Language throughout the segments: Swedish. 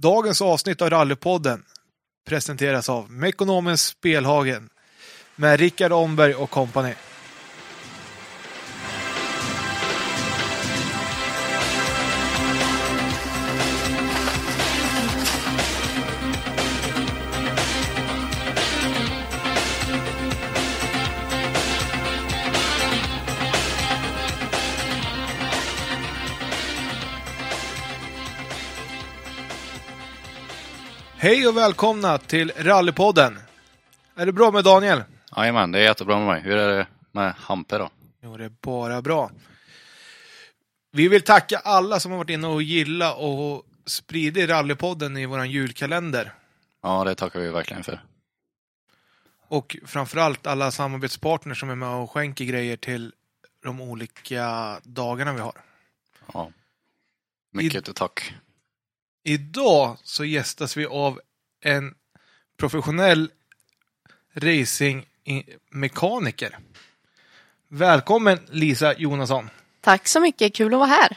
Dagens avsnitt av Rallypodden presenteras av Mekonomens Spelhagen med Rickard Omberg och kompani. Hej och välkomna till Rallypodden. Är det bra med Daniel? Jajamän, det är jättebra med mig. Hur är det med Hampe då? Jo, det är bara bra. Vi vill tacka alla som har varit inne och gilla och spridit Rallypodden i våran julkalender. Ja, det tackar vi verkligen för. Och framförallt alla samarbetspartners som är med och skänker grejer till de olika dagarna vi har. Ja. Mycket tack. Idag så gästas vi av en professionell racingmekaniker. Välkommen Lisa Jonasson. Tack så mycket, kul att vara här.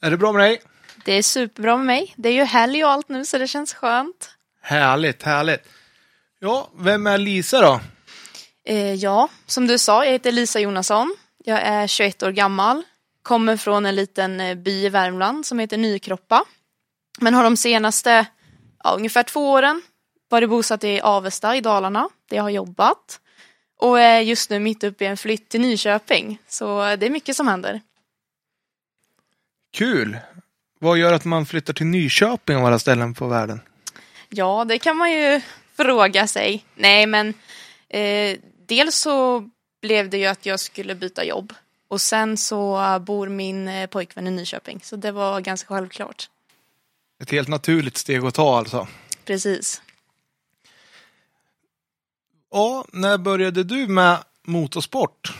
Är det bra med dig? Det är superbra med mig. Det är ju helg och allt nu så det känns skönt. Härligt, härligt. Ja, vem är Lisa då? Eh, ja, som du sa, jag heter Lisa Jonasson. Jag är 21 år gammal. Kommer från en liten eh, by i Värmland som heter Nykroppa. Men har de senaste ja, ungefär två åren varit bosatt i Avesta i Dalarna där jag har jobbat. Och är just nu mitt uppe i en flytt till Nyköping. Så det är mycket som händer. Kul! Vad gör att man flyttar till Nyköping av alla ställen på världen? Ja, det kan man ju fråga sig. Nej, men eh, dels så blev det ju att jag skulle byta jobb. Och sen så bor min eh, pojkvän i Nyköping. Så det var ganska självklart. Ett helt naturligt steg att ta alltså. Precis. Ja, när började du med motorsport?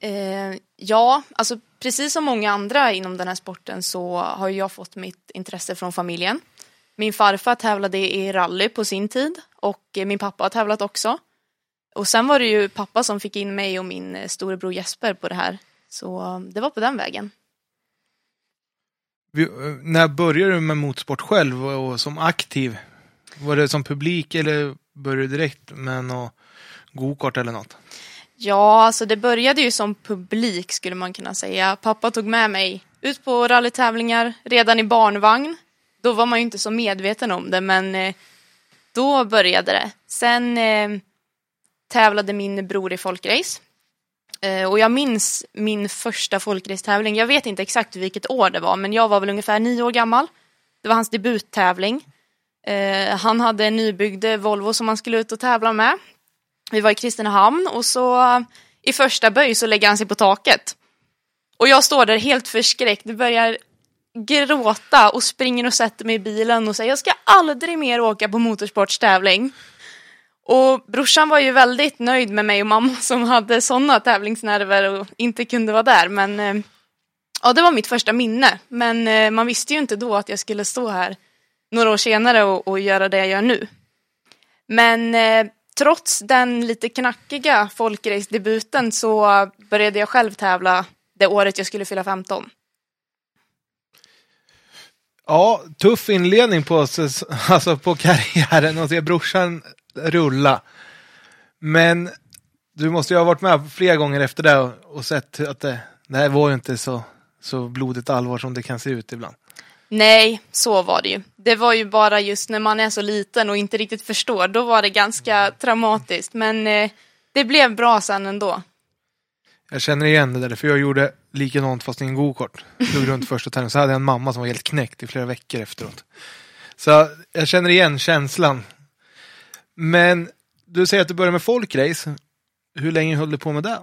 Eh, ja, alltså precis som många andra inom den här sporten så har jag fått mitt intresse från familjen. Min farfar tävlade i rally på sin tid och min pappa har tävlat också. Och sen var det ju pappa som fick in mig och min storebror Jesper på det här. Så det var på den vägen. Eh, när började du med motorsport själv och, som aktiv? Var det som publik eller började du direkt med något gokart eller något? Ja, alltså det började ju som publik skulle man kunna säga. Pappa tog med mig ut på rallytävlingar redan i barnvagn. Då var man ju inte så medveten om det, men eh, då började det. Sen eh, tävlade min bror i folkrace. Eh, och jag minns min första folkracetävling. Jag vet inte exakt vilket år det var, men jag var väl ungefär nio år gammal. Det var hans debuttävling. Eh, han hade en nybyggd Volvo som han skulle ut och tävla med. Vi var i Kristinehamn och så i första böj så lägger han sig på taket. Och jag står där helt förskräckt, börjar gråta och springer och sätter mig i bilen och säger jag ska aldrig mer åka på motorsportstävling. Och brorsan var ju väldigt nöjd med mig och mamma som hade sådana tävlingsnerver och inte kunde vara där. Men eh, ja, det var mitt första minne. Men eh, man visste ju inte då att jag skulle stå här några år senare och, och göra det jag gör nu. Men eh, trots den lite knackiga folkrace-debuten så började jag själv tävla det året jag skulle fylla 15. Ja, tuff inledning på, alltså på karriären och se brorsan rulla. Men du måste ju ha varit med flera gånger efter det och, sett att det, det här var ju inte så, så blodigt allvar som det kan se ut ibland. Nej, så var det ju. Det var ju bara just när man är så liten och inte riktigt förstår, då var det ganska traumatiskt. Men eh, det blev bra sen ändå. Jag känner igen det där, för jag gjorde likadant fast i en gokart. Drog runt första tävlingen, så hade jag en mamma som var helt knäckt i flera veckor efteråt. Så jag känner igen känslan. Men du säger att du började med folkrace. Hur länge höll du på med det?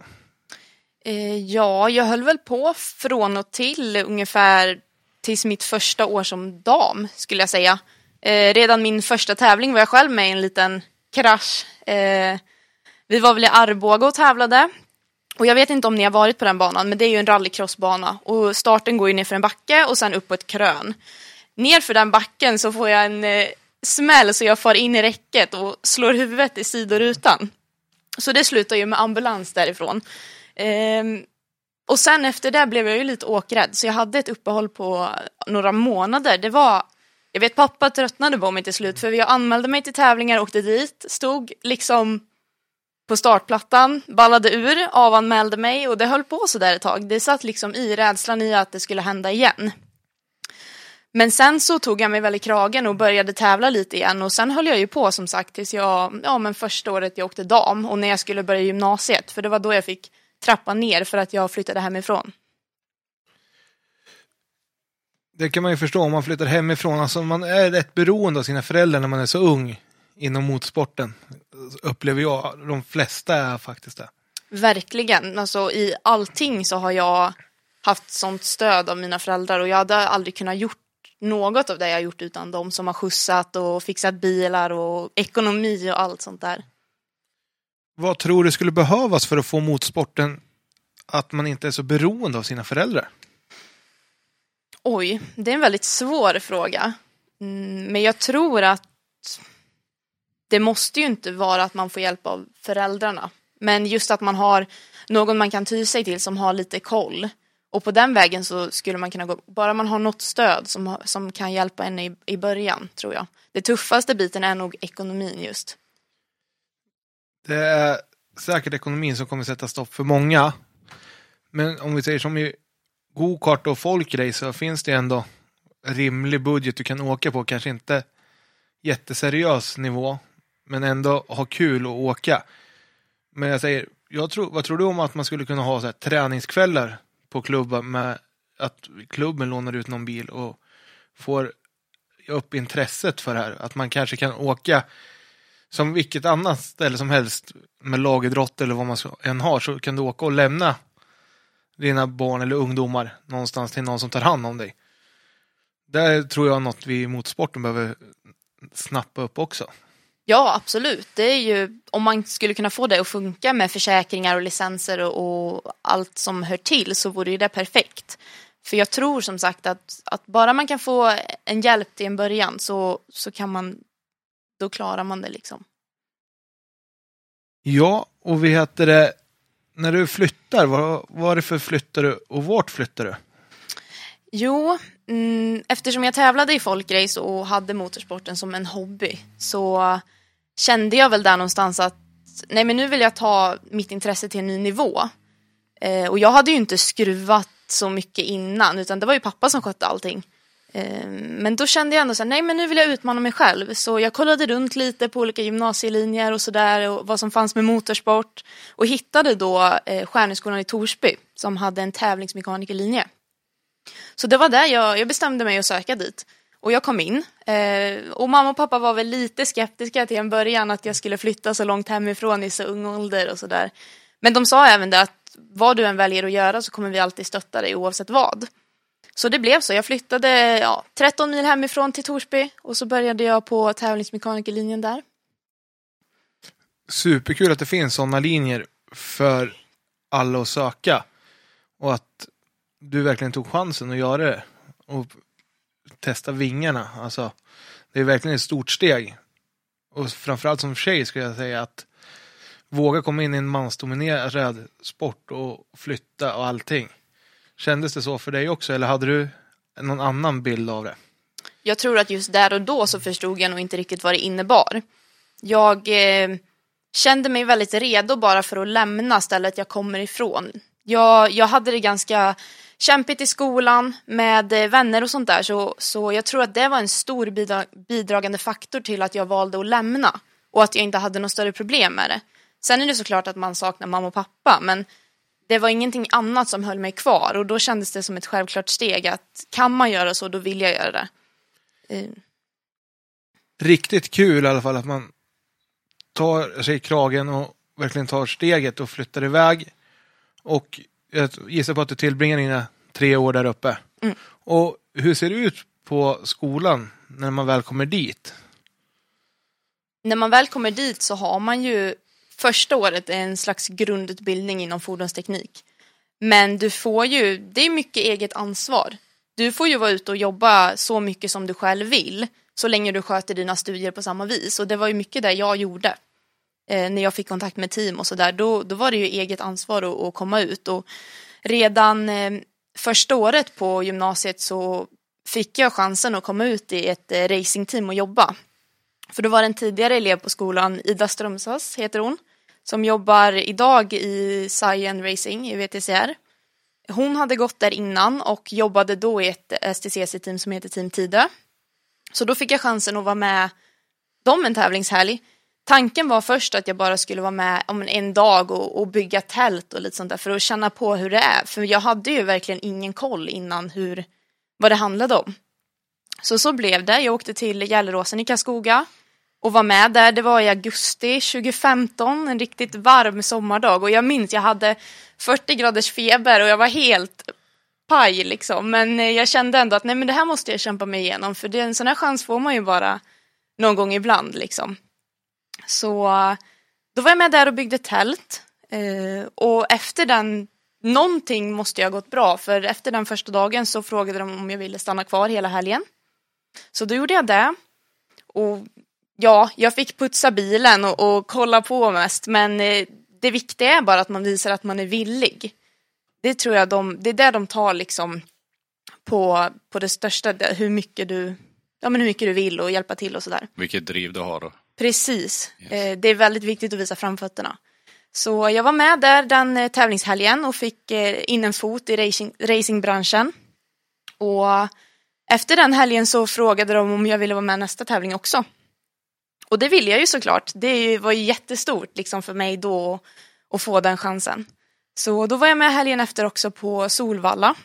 Eh, ja, jag höll väl på från och till ungefär tills mitt första år som dam, skulle jag säga. Eh, redan min första tävling var jag själv med i en liten krasch. Eh, vi var väl i Arboga och tävlade. Och jag vet inte om ni har varit på den banan, men det är ju en rallycrossbana. Och starten går ju ner för en backe och sen upp på ett krön. Ner för den backen så får jag en eh, smäll så jag far in i räcket och slår huvudet i sidorutan. Så det slutar ju med ambulans därifrån. Ehm, och sen efter det blev jag ju lite åkrädd så jag hade ett uppehåll på några månader. Det var Jag vet pappa tröttnade på mig till slut för jag anmälde mig till tävlingar, åkte dit, stod liksom på startplattan, ballade ur, avanmälde mig och det höll på så där ett tag. Det satt liksom i rädslan i att det skulle hända igen. Men sen så tog jag mig väl i kragen och började tävla lite igen och sen höll jag ju på som sagt tills jag, ja men första året jag åkte dam och när jag skulle börja gymnasiet för det var då jag fick trappa ner för att jag flyttade hemifrån. Det kan man ju förstå om man flyttar hemifrån. Alltså man är rätt beroende av sina föräldrar när man är så ung inom motorsporten. Upplever jag. De flesta är faktiskt det. Verkligen, alltså i allting så har jag haft sånt stöd av mina föräldrar och jag hade aldrig kunnat gjort något av det jag gjort utan de som har skjutsat och fixat bilar och ekonomi och allt sånt där. Vad tror du skulle behövas för att få motorsporten att man inte är så beroende av sina föräldrar? Oj, det är en väldigt svår fråga. Mm, men jag tror att det måste ju inte vara att man får hjälp av föräldrarna. Men just att man har någon man kan ty sig till som har lite koll. Och på den vägen så skulle man kunna gå, bara man har något stöd som, som kan hjälpa en i, i början, tror jag. Det tuffaste biten är nog ekonomin just. Det är säkert ekonomin som kommer sätta stopp för många. Men om vi säger som i gokart och folkrace så finns det ändå rimlig budget du kan åka på. Kanske inte jätteseriös nivå, men ändå ha kul och åka. Men jag säger, jag tror, vad tror du om att man skulle kunna ha så här, träningskvällar på klubbar med att klubben lånar ut någon bil och får upp intresset för det här. Att man kanske kan åka som vilket annat ställe som helst med lagidrott eller vad man än har så kan du åka och lämna dina barn eller ungdomar någonstans till någon som tar hand om dig. Det tror jag är något vi i motorsporten behöver snappa upp också. Ja, absolut. Det är ju om man skulle kunna få det att funka med försäkringar och licenser och, och allt som hör till så vore det perfekt. För jag tror som sagt att, att bara man kan få en hjälp till en början så, så kan man, då klarar man det liksom. Ja, och vi heter det, när du flyttar, vad var det för flyttar du och vart flyttar du? Jo, mm, eftersom jag tävlade i folkrace och hade motorsporten som en hobby så kände jag väl där någonstans att nej men nu vill jag ta mitt intresse till en ny nivå. Eh, och jag hade ju inte skruvat så mycket innan utan det var ju pappa som skötte allting. Eh, men då kände jag ändå så här, nej men nu vill jag utmana mig själv. Så jag kollade runt lite på olika gymnasielinjer och sådär och vad som fanns med motorsport. Och hittade då eh, Stjärneskolan i Torsby som hade en tävlingsmekanikerlinje. Så det var där jag, jag bestämde mig att söka dit. Och jag kom in. Eh, och mamma och pappa var väl lite skeptiska till en början att jag skulle flytta så långt hemifrån i så ung ålder och sådär. Men de sa även det att vad du än väljer att göra så kommer vi alltid stötta dig oavsett vad. Så det blev så. Jag flyttade ja, 13 mil hemifrån till Torsby och så började jag på tävlingsmekanikerlinjen där. Superkul att det finns sådana linjer för alla att söka. Och att du verkligen tog chansen att göra det. Och testa vingarna. Alltså, det är verkligen ett stort steg. Och framförallt som tjej skulle jag säga att våga komma in i en mansdominerad sport och flytta och allting. Kändes det så för dig också eller hade du någon annan bild av det? Jag tror att just där och då så förstod jag nog inte riktigt vad det innebar. Jag eh, kände mig väldigt redo bara för att lämna stället jag kommer ifrån. Jag, jag hade det ganska kämpigt i skolan med eh, vänner och sånt där så, så jag tror att det var en stor bidra bidragande faktor till att jag valde att lämna och att jag inte hade något större problem med det. Sen är det såklart att man saknar mamma och pappa men det var ingenting annat som höll mig kvar och då kändes det som ett självklart steg att kan man göra så då vill jag göra det. Uh. Riktigt kul i alla fall att man tar sig i kragen och verkligen tar steget och flyttar iväg. Och jag gissar på att du tillbringar dina tre år där uppe. Mm. Och hur ser det ut på skolan när man väl kommer dit? När man väl kommer dit så har man ju första året en slags grundutbildning inom fordonsteknik. Men du får ju, det är mycket eget ansvar. Du får ju vara ute och jobba så mycket som du själv vill så länge du sköter dina studier på samma vis. Och det var ju mycket det jag gjorde. Eh, när jag fick kontakt med team och sådär, då, då var det ju eget ansvar att, att komma ut. Och redan eh, första året på gymnasiet så fick jag chansen att komma ut i ett eh, racingteam och jobba. För då var det en tidigare elev på skolan, Ida Strömsas heter hon, som jobbar idag i Cyan Racing i VTCR. Hon hade gått där innan och jobbade då i ett STCC-team som heter Team Tidö. Så då fick jag chansen att vara med dem en tävlingshelg. Tanken var först att jag bara skulle vara med om en dag och, och, bygga tält och lite sånt där för att känna på hur det är. För jag hade ju verkligen ingen koll innan hur, vad det handlade om. Så så blev det. Jag åkte till Gelleråsen i Karlskoga och var med där. Det var i augusti 2015, en riktigt varm sommardag och jag minns jag hade 40 graders feber och jag var helt paj liksom. Men eh, jag kände ändå att nej men det här måste jag kämpa mig igenom för det, en sån här chans får man ju bara någon gång ibland liksom. Så då var jag med där och byggde tält eh, och efter den Någonting måste jag ha gått bra för efter den första dagen så frågade de om jag ville stanna kvar hela helgen. Så då gjorde jag det. Och ja, jag fick putsa bilen och, och kolla på mest men eh, det viktiga är bara att man visar att man är villig. Det tror jag de, det är det de tar liksom på, på det största, hur mycket du, ja men hur mycket du vill och hjälpa till och sådär. Vilket driv du har då. Precis, yes. Eh, det är väldigt viktigt att visa framfötterna. Så jag var med där den eh, tävlingshelgen och fick in en fot i racing, racingbranschen. Och efter den helgen så frågade de om jag ville vara med nästa tävling också. Och det ville jag ju såklart. Det var ju jättestort liksom för mig då att få den chansen. Så då var jag med helgen efter också på Solvalla.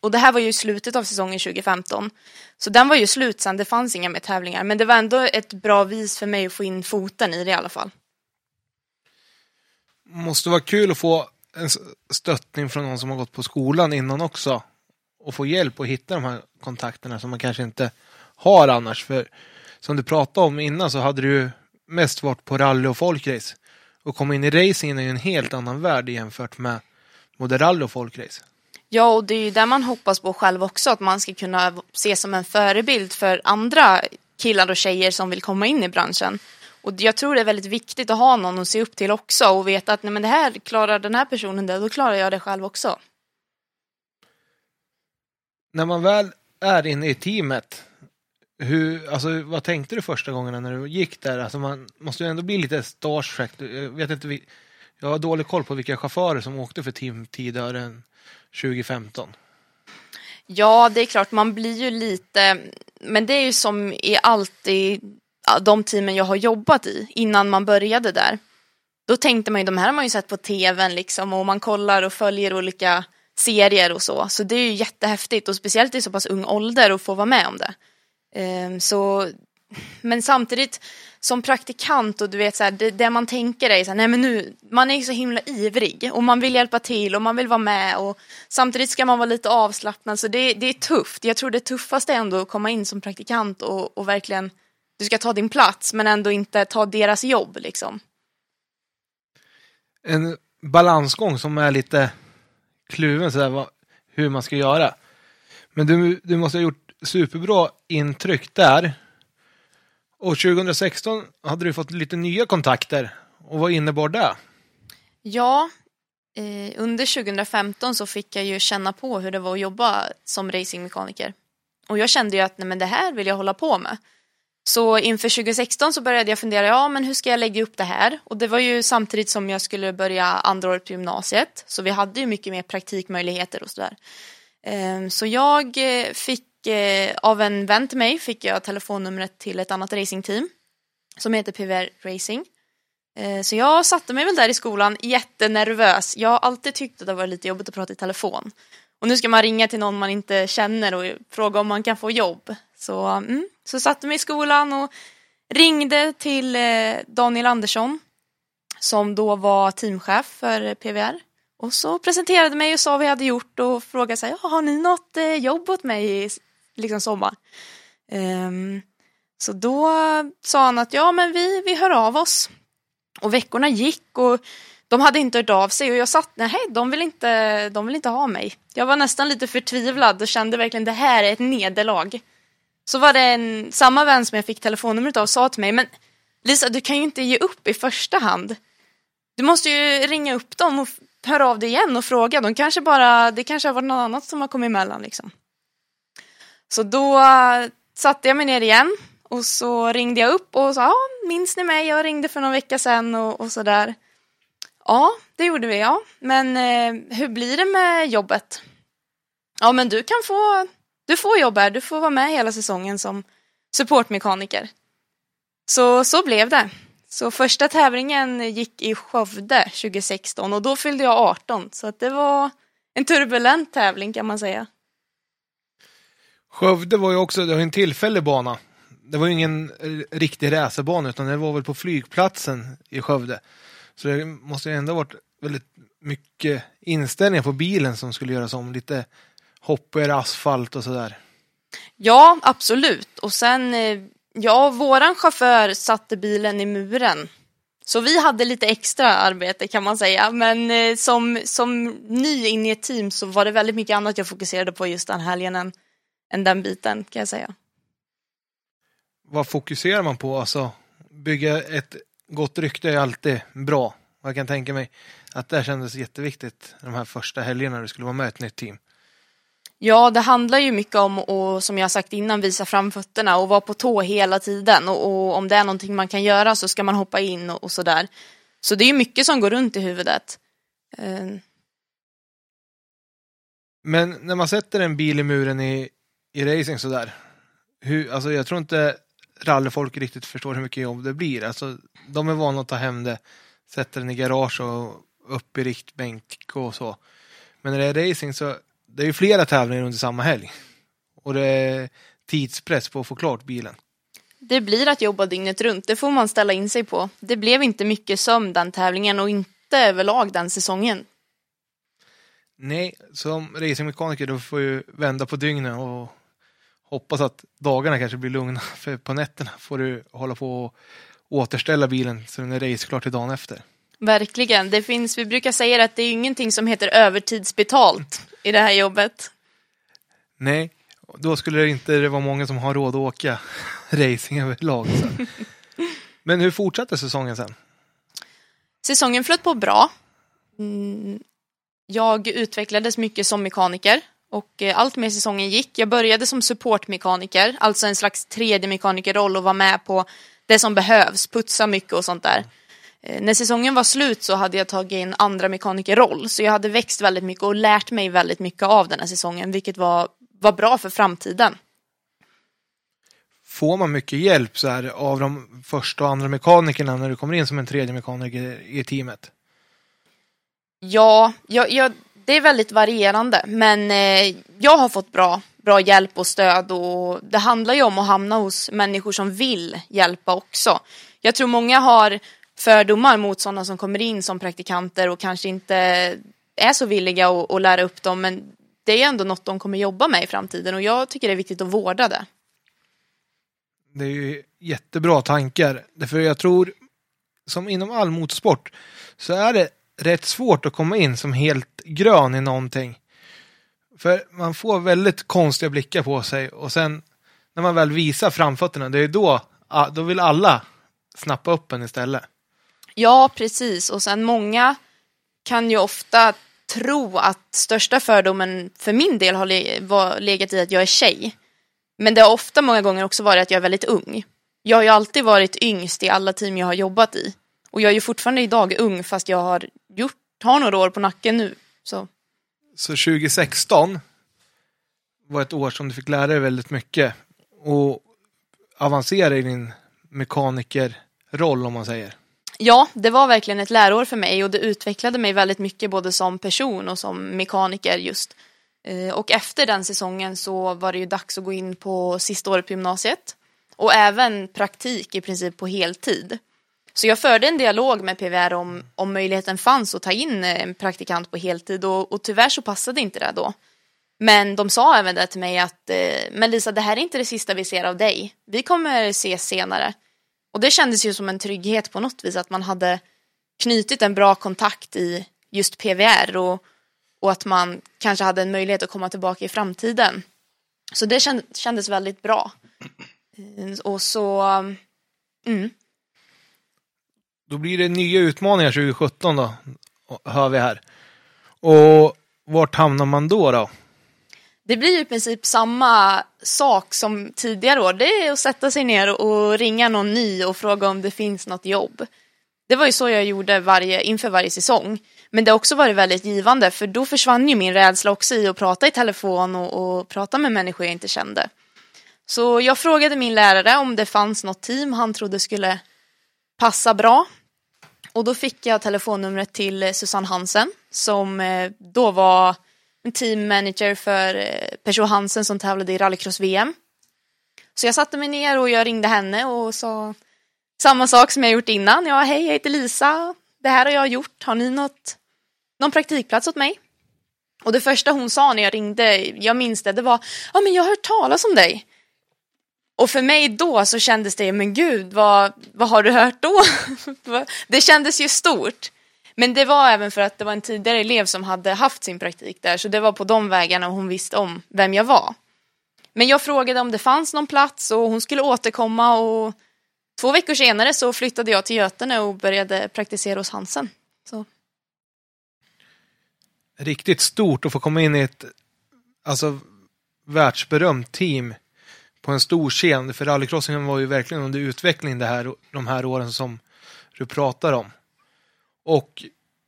Och det här var ju slutet av säsongen 2015. Så den var ju slut sen, det fanns inga mer tävlingar. Men det var ändå ett bra vis för mig att få in foten i det i alla fall. Måste vara kul att få en stöttning från någon som har gått på skolan innan också. Och få hjälp att hitta de här kontakterna som man kanske inte har annars. För som du pratade om innan så hade du mest varit på rally och folkrace. Och komma in i racingen är ju en helt annan värld jämfört med både rally och folkrace. Ja, och det är ju där man hoppas på själv också, att man ska kunna ses som en förebild för andra killar och tjejer som vill komma in i branschen. Och jag tror det är väldigt viktigt att ha någon att se upp till också och veta att nej, men det här klarar den här personen det, då klarar jag det själv också. När man väl är inne i teamet, hur, alltså, vad tänkte du första gången när du gick där? Alltså, man måste ju ändå bli lite starstruck. Jag vet inte, jag har dålig koll på vilka chaufförer som åkte för Team Tidören 2015. Ja, det är klart, man blir ju lite, men det är ju som i alltid de teamen jag har jobbat i innan man började där. Då tänkte man ju, de här har man ju sett på tvn liksom och man kollar och följer olika serier och så. Så det är ju jättehäftigt och speciellt i så pass ung ålder att få vara med om det. Ehm, så, men samtidigt som praktikant och du vet så här, det, det, man tänker är så här, nej men nu, man är ju så himla ivrig och man vill hjälpa till och man vill vara med och samtidigt ska man vara lite avslappnad så det, det är tufft. Jag tror det tuffaste är ändå att komma in som praktikant och, och verkligen, du ska ta din plats men ändå inte ta deras jobb liksom. En balansgång som är lite kluven så här, hur man ska göra. Men du, du måste ha gjort superbra intryck där. Och 2016 hade du fått lite nya kontakter. Och vad innebar det? Ja, eh, under 2015 så fick jag ju känna på hur det var att jobba som racingmekaniker. Och jag kände ju att nej, men det här vill jag hålla på med. Så inför 2016 så började jag fundera, ja men hur ska jag lägga upp det här? Och det var ju samtidigt som jag skulle börja andra året på gymnasiet. Så vi hade ju mycket mer praktikmöjligheter och sådär. Ehm, så jag eh, fick Eh, av en vän till mig fick jag telefonnumret till ett annat racingteam som heter PVR Racing. Eh, så jag satte mig väl där i skolan jättenervös. Jag har alltid tyckt att det var lite jobbigt att prata i telefon. Och nu ska man ringa till någon man inte känner och fråga om man kan få jobb. Så, mm, så satte mig i skolan och ringde till eh, Daniel Andersson som då var teamchef för PVR. Och så presenterade mig och sa vad jag hade gjort och frågade så här, har ni något eh, jobb åt mig liksom sommar. Um, så då sa han att ja men vi, vi hör av oss. Och veckorna gick och de hade inte hört av sig och jag satt, nej de vill inte, de vill inte ha mig. Jag var nästan lite förtvivlad och kände verkligen det här är ett nederlag. Så var det en, samma vän som jag fick telefonnumret av sa till mig, men Lisa du kan ju inte ge upp i första hand. Du måste ju ringa upp dem och höra av dig igen och fråga. De kanske bara, det kanske har varit något annat som har kommit emellan liksom. Så då eh, satte jag mig ner igen och så ringde jag upp och sa, ja, minns ni mig? Jag ringde för någon vecka sedan och, och sådär. Ja, det gjorde vi, ja. Men eh, hur blir det med jobbet? Ja, men du kan få, du får jobb här. Du får vara med hela säsongen som supportmekaniker. Så, så blev det. Så första tävlingen gick i Skövde 2016 och då fyllde jag 18. Så att det var en turbulent tävling kan man säga. Skövde var ju också det var en tillfällig bana. Det var ju ingen eh, riktig racerbana utan det var väl på flygplatsen i Skövde. Så det måste ju ändå varit väldigt mycket inställningar på bilen som skulle göras om. Lite hoppigare asfalt och sådär. Ja, absolut. Och sen, eh, ja, våran chaufför satte bilen i muren. Så vi hade lite extra arbete kan man säga. Men eh, som, som ny in i ett team så var det väldigt mycket annat jag fokuserade på just den helgen än, den biten kan jag säga. Vad fokuserar man på? Alltså, bygga ett gott rykte är alltid bra. Jag kan tänka mig att det kändes jätteviktigt de här första helgerna du skulle vara med ett nytt team. Ja, det handlar ju mycket om att, som jag sagt innan, visa framfötterna och vara på tå hela tiden. Och, och om det är någonting man kan göra så ska man hoppa in och, och sådär. Så det är ju mycket som går runt i huvudet. Uh. Men när man sätter en bil i muren i, i racing sådär. Hur, alltså jag tror inte rallyfolk riktigt förstår hur mycket jobb det blir. Alltså, de är vana att ta hem det, sätta den i garage och upp i riktbänk och så. Men när det är racing så det är ju flera tävlingar under samma helg. Och det är tidspress på att få klart bilen. Det blir att jobba dygnet runt, det får man ställa in sig på. Det blev inte mycket sömn den tävlingen och inte överlag den säsongen. Nej, som racingmekaniker då får ju vända på dygnet och hoppas att dagarna kanske blir lugna. För på nätterna får du hålla på och återställa bilen så den är raceklar till dagen efter. Verkligen. Det finns, vi brukar säga att det är ingenting som heter övertidsbetalt i det här jobbet. Nej, då skulle det inte vara många som har råd att åka racing överlag. Så. Men hur fortsatte säsongen sen? Säsongen flöt på bra. Mm, jag utvecklades mycket som mekaniker och eh, allt med säsongen gick. Jag började som supportmekaniker, alltså en slags tredje mekanikerroll och var med på det som behövs, putsa mycket och sånt där. Eh, när säsongen var slut så hade jag tagit in andra mekanikerroll så jag hade växt väldigt mycket och lärt mig väldigt mycket av den här säsongen vilket var, var bra för framtiden. Får man mycket hjälp så här, av de första och andra mekanikerna när du kommer in som en tredje mekaniker i teamet? Ja, jag, jag, det är väldigt varierande men eh, jag har fått bra, bra hjälp och stöd och det handlar ju om att hamna hos människor som vill hjälpa också. Jag tror många har fördomar mot sådana som kommer in som praktikanter och kanske inte är så villiga att, att lära upp dem men det är ändå något de kommer jobba med i framtiden och jag tycker det är viktigt att vårda det. Det är ju jättebra tankar. Därför jag tror, som inom all motorsport, så är det rätt svårt att komma in som helt grön i någonting. För man får väldigt konstiga blickar på sig och sen när man väl visar framfötterna, det är då, ah, då vill alla snappa upp en istället. Ja, precis. Och sen många kan ju ofta tro att största fördomen för min del har legat i att jag är tjej. Men det har ofta många gånger också varit att jag är väldigt ung. Jag har ju alltid varit yngst i alla team jag har jobbat i. Och jag är ju fortfarande idag ung fast jag har gjort, har några år på nacken nu. Så. Så 2016 var ett år som du fick lära dig väldigt mycket och avancera i din mekanikerroll om man säger. Ja, det var verkligen ett lärår för mig och det utvecklade mig väldigt mycket både som person och som mekaniker just. Eh, och efter den säsongen så var det ju dags att gå in på sista året på gymnasiet och även praktik i princip på heltid. Så jag förde en dialog med PVR om, om möjligheten fanns att ta in eh, en praktikant på heltid och, och tyvärr så passade inte det då. Men de sa även det till mig att eh, men Lisa det här är inte det sista vi ser av dig. Vi kommer ses senare. Och det kändes ju som en trygghet på något vis att man hade knutit en bra kontakt i just PVR och, och att man kanske hade en möjlighet att komma tillbaka i framtiden. Så det kändes väldigt bra. Eh, och så, mm. Då blir det nya utmaningar 2017 då, hör vi här. Och vart hamnar man då då? Det blir i princip samma sak som tidigare år. Det är att sätta sig ner och ringa någon ny och fråga om det finns något jobb. Det var ju så jag gjorde varje, inför varje säsong. Men det har också varit väldigt givande för då försvann ju min rädsla också i att prata i telefon och, och prata med människor jag inte kände. Så jag frågade min lärare om det fanns något team han trodde skulle passa bra. Och då fick jag telefonnumret till Susanne Hansen som eh, då var en team manager för eh, Peugeot Hansen som tävlade i rallycross-VM. Så jag satte mig ner och jag ringde henne och sa samma sak som jag gjort innan. Ja, hej, jag heter Lisa. Det här har jag gjort. Har ni något, någon praktikplats åt mig? Och det första hon sa när jag ringde, jag minns det, det var ja men jag har hört talas om dig. Och för mig då så kändes det, men gud, vad, vad har du hört då? det kändes ju stort. Men det var även för att det var en tidigare elev som hade haft sin praktik där, så det var på de vägarna hon visste om vem jag var. Men jag frågade om det fanns någon plats och hon skulle återkomma och två veckor senare så flyttade jag till Götene och började praktisera hos Hansen. Så. Riktigt stort att få komma in i ett alltså, världsberömt team på en stor scen. För rallycrossingen var ju verkligen under utveckling det här, de här åren som du pratar om. Och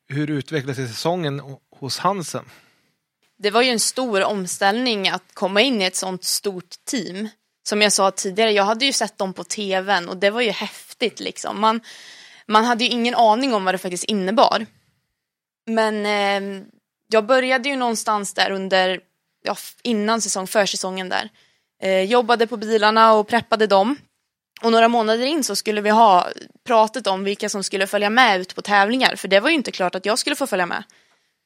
hur utvecklades säsongen hos Hansen? Det var ju en stor omställning att komma in i ett sånt stort team. Som jag sa tidigare, jag hade ju sett dem på tvn och det var ju häftigt liksom. Man, man hade ju ingen aning om vad det faktiskt innebar. Men eh, jag började ju någonstans där under, ja, innan säsong, försäsongen där. Eh, jobbade på bilarna och preppade dem. Och några månader in så skulle vi ha pratet om vilka som skulle följa med ut på tävlingar. För det var ju inte klart att jag skulle få följa med.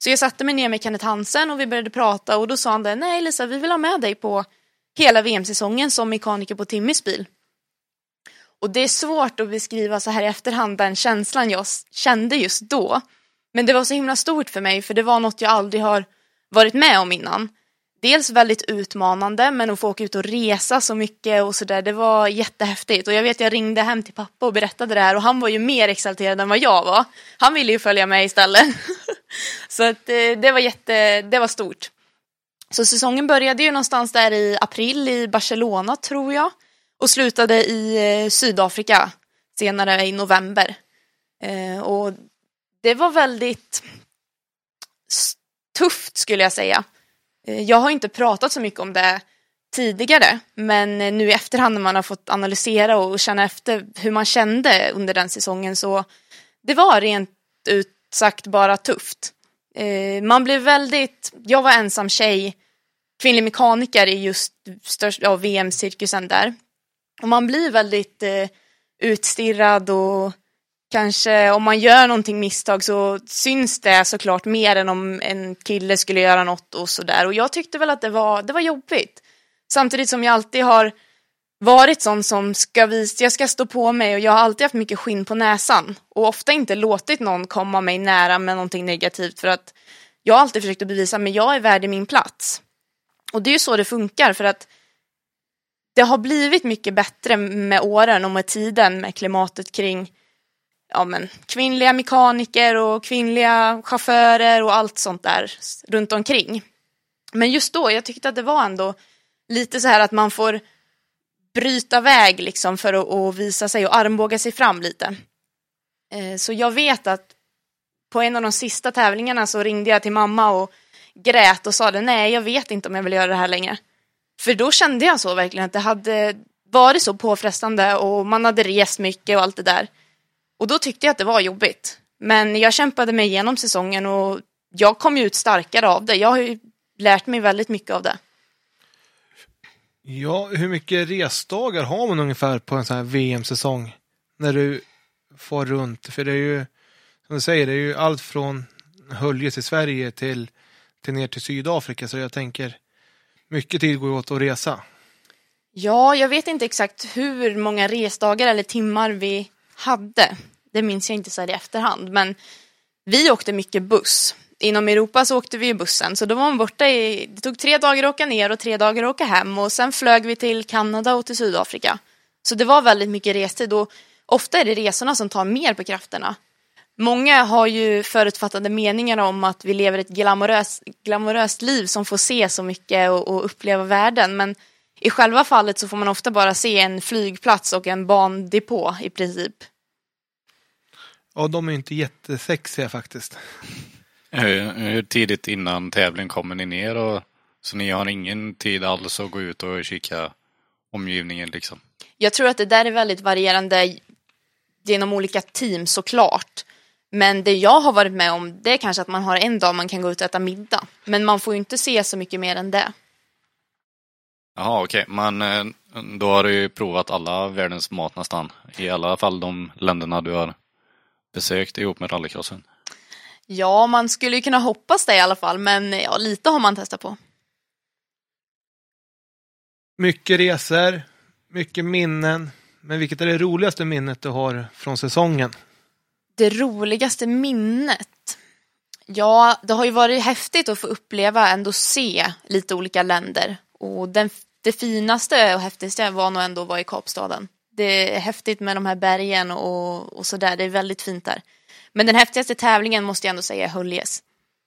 Så jag satte mig ner med Kenneth Hansen och vi började prata och då sa han det, nej Lisa vi vill ha med dig på hela VM-säsongen som mekaniker på Timmys bil. Och det är svårt att beskriva så här i efterhand den känslan jag kände just då. Men det var så himla stort för mig för det var något jag aldrig har varit med om innan dels väldigt utmanande men att få åka ut och resa så mycket och sådär det var jättehäftigt och jag vet jag ringde hem till pappa och berättade det här och han var ju mer exalterad än vad jag var. Han ville ju följa med istället. så att eh, det var jätte, det var stort. Så säsongen började ju någonstans där i april i Barcelona tror jag och slutade i eh, Sydafrika senare i november. Eh, och det var väldigt tufft skulle jag säga. Eh, jag har inte pratat så mycket om det tidigare, men eh, nu i efterhand när man har fått analysera och känna efter hur man kände under den säsongen så det var rent ut sagt bara tufft. Eh, man blev väldigt, jag var ensam tjej, kvinnlig mekaniker i just störst, ja, VM-cirkusen där. Och man blir väldigt eh, utstirrad och kanske om man gör någonting misstag så syns det såklart mer än om en kille skulle göra något och sådär. Och jag tyckte väl att det var, det var jobbigt. Samtidigt som jag alltid har varit sån som ska visa, jag ska stå på mig och jag har alltid haft mycket skinn på näsan. Och ofta inte låtit någon komma mig nära med någonting negativt för att jag har alltid försökt att bevisa men jag är värd i min plats. Och det är ju så det funkar för att det har blivit mycket bättre med åren och med tiden med klimatet kring ja, men, kvinnliga mekaniker och kvinnliga chaufförer och allt sånt där runt omkring. Men just då, jag tyckte att det var ändå lite så här att man får bryta väg liksom för att, att visa sig och armbåga sig fram lite. Eh, så jag vet att på en av de sista tävlingarna så ringde jag till mamma och grät och sa det, nej jag vet inte om jag vill göra det här längre. För då kände jag så verkligen att det hade varit så påfrestande och man hade rest mycket och allt det där. Och då tyckte jag att det var jobbigt. Men jag kämpade mig igenom säsongen och jag kom ju ut starkare av det. Jag har ju lärt mig väldigt mycket av det. Ja, hur mycket resdagar har man ungefär på en sån här VM-säsong? När du får runt, för det är ju som du säger, det är ju allt från Hölje till Sverige till, till ner till Sydafrika, så jag tänker mycket tid går åt att resa. Ja, jag vet inte exakt hur många resdagar eller timmar vi hade. Det minns jag inte så här i efterhand. Men vi åkte mycket buss. Inom Europa så åkte vi ju bussen. Så då var man borta i, det tog tre dagar att åka ner och tre dagar att åka hem. Och sen flög vi till Kanada och till Sydafrika. Så det var väldigt mycket restid och ofta är det resorna som tar mer på krafterna. Många har ju förutfattade meningar om att vi lever ett glamoröst, glamoröst liv som får se så mycket och, och uppleva världen. Men i själva fallet så får man ofta bara se en flygplats och en bandepå i princip. Ja, de är inte jättesexiga faktiskt. Hur, hur tidigt innan tävling kommer ni ner och så ni har ingen tid alls att gå ut och kika omgivningen liksom? Jag tror att det där är väldigt varierande genom olika team såklart. Men det jag har varit med om det är kanske att man har en dag man kan gå ut och äta middag. Men man får ju inte se så mycket mer än det. Jaha okej, okay. men eh, då har du ju provat alla världens mat nästan. I alla fall de länderna du har besökt ihop med rallycrossen. Ja, man skulle ju kunna hoppas det i alla fall, men ja, lite har man testat på. Mycket resor, mycket minnen. Men vilket är det roligaste minnet du har från säsongen? Det roligaste minnet? Ja, det har ju varit häftigt att få uppleva, ändå se lite olika länder. Och den, det finaste och häftigaste var nog ändå att vara i Kapstaden. Det är häftigt med de här bergen och, och sådär, det är väldigt fint där. Men den häftigaste tävlingen måste jag ändå säga är Höljes.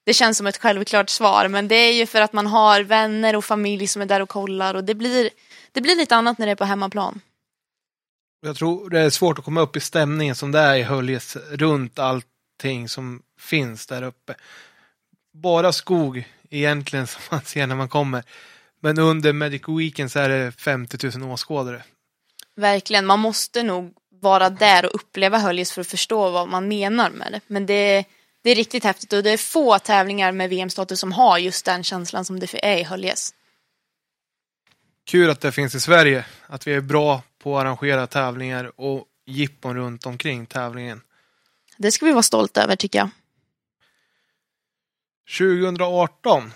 Det känns som ett självklart svar, men det är ju för att man har vänner och familj som är där och kollar och det blir, det blir lite annat när det är på hemmaplan. Jag tror det är svårt att komma upp i stämningen som det är i Höljes runt allting som finns där uppe. Bara skog egentligen som man ser när man kommer. Men under Magic Weekend så är det 50 000 åskådare. Verkligen, man måste nog vara där och uppleva Höljes för att förstå vad man menar med det. Men det, det är riktigt häftigt och det är få tävlingar med VM-status som har just den känslan som det är i Höljes. Kul att det finns i Sverige, att vi är bra på att arrangera tävlingar och jippon runt omkring tävlingen. Det ska vi vara stolta över tycker jag. 2018.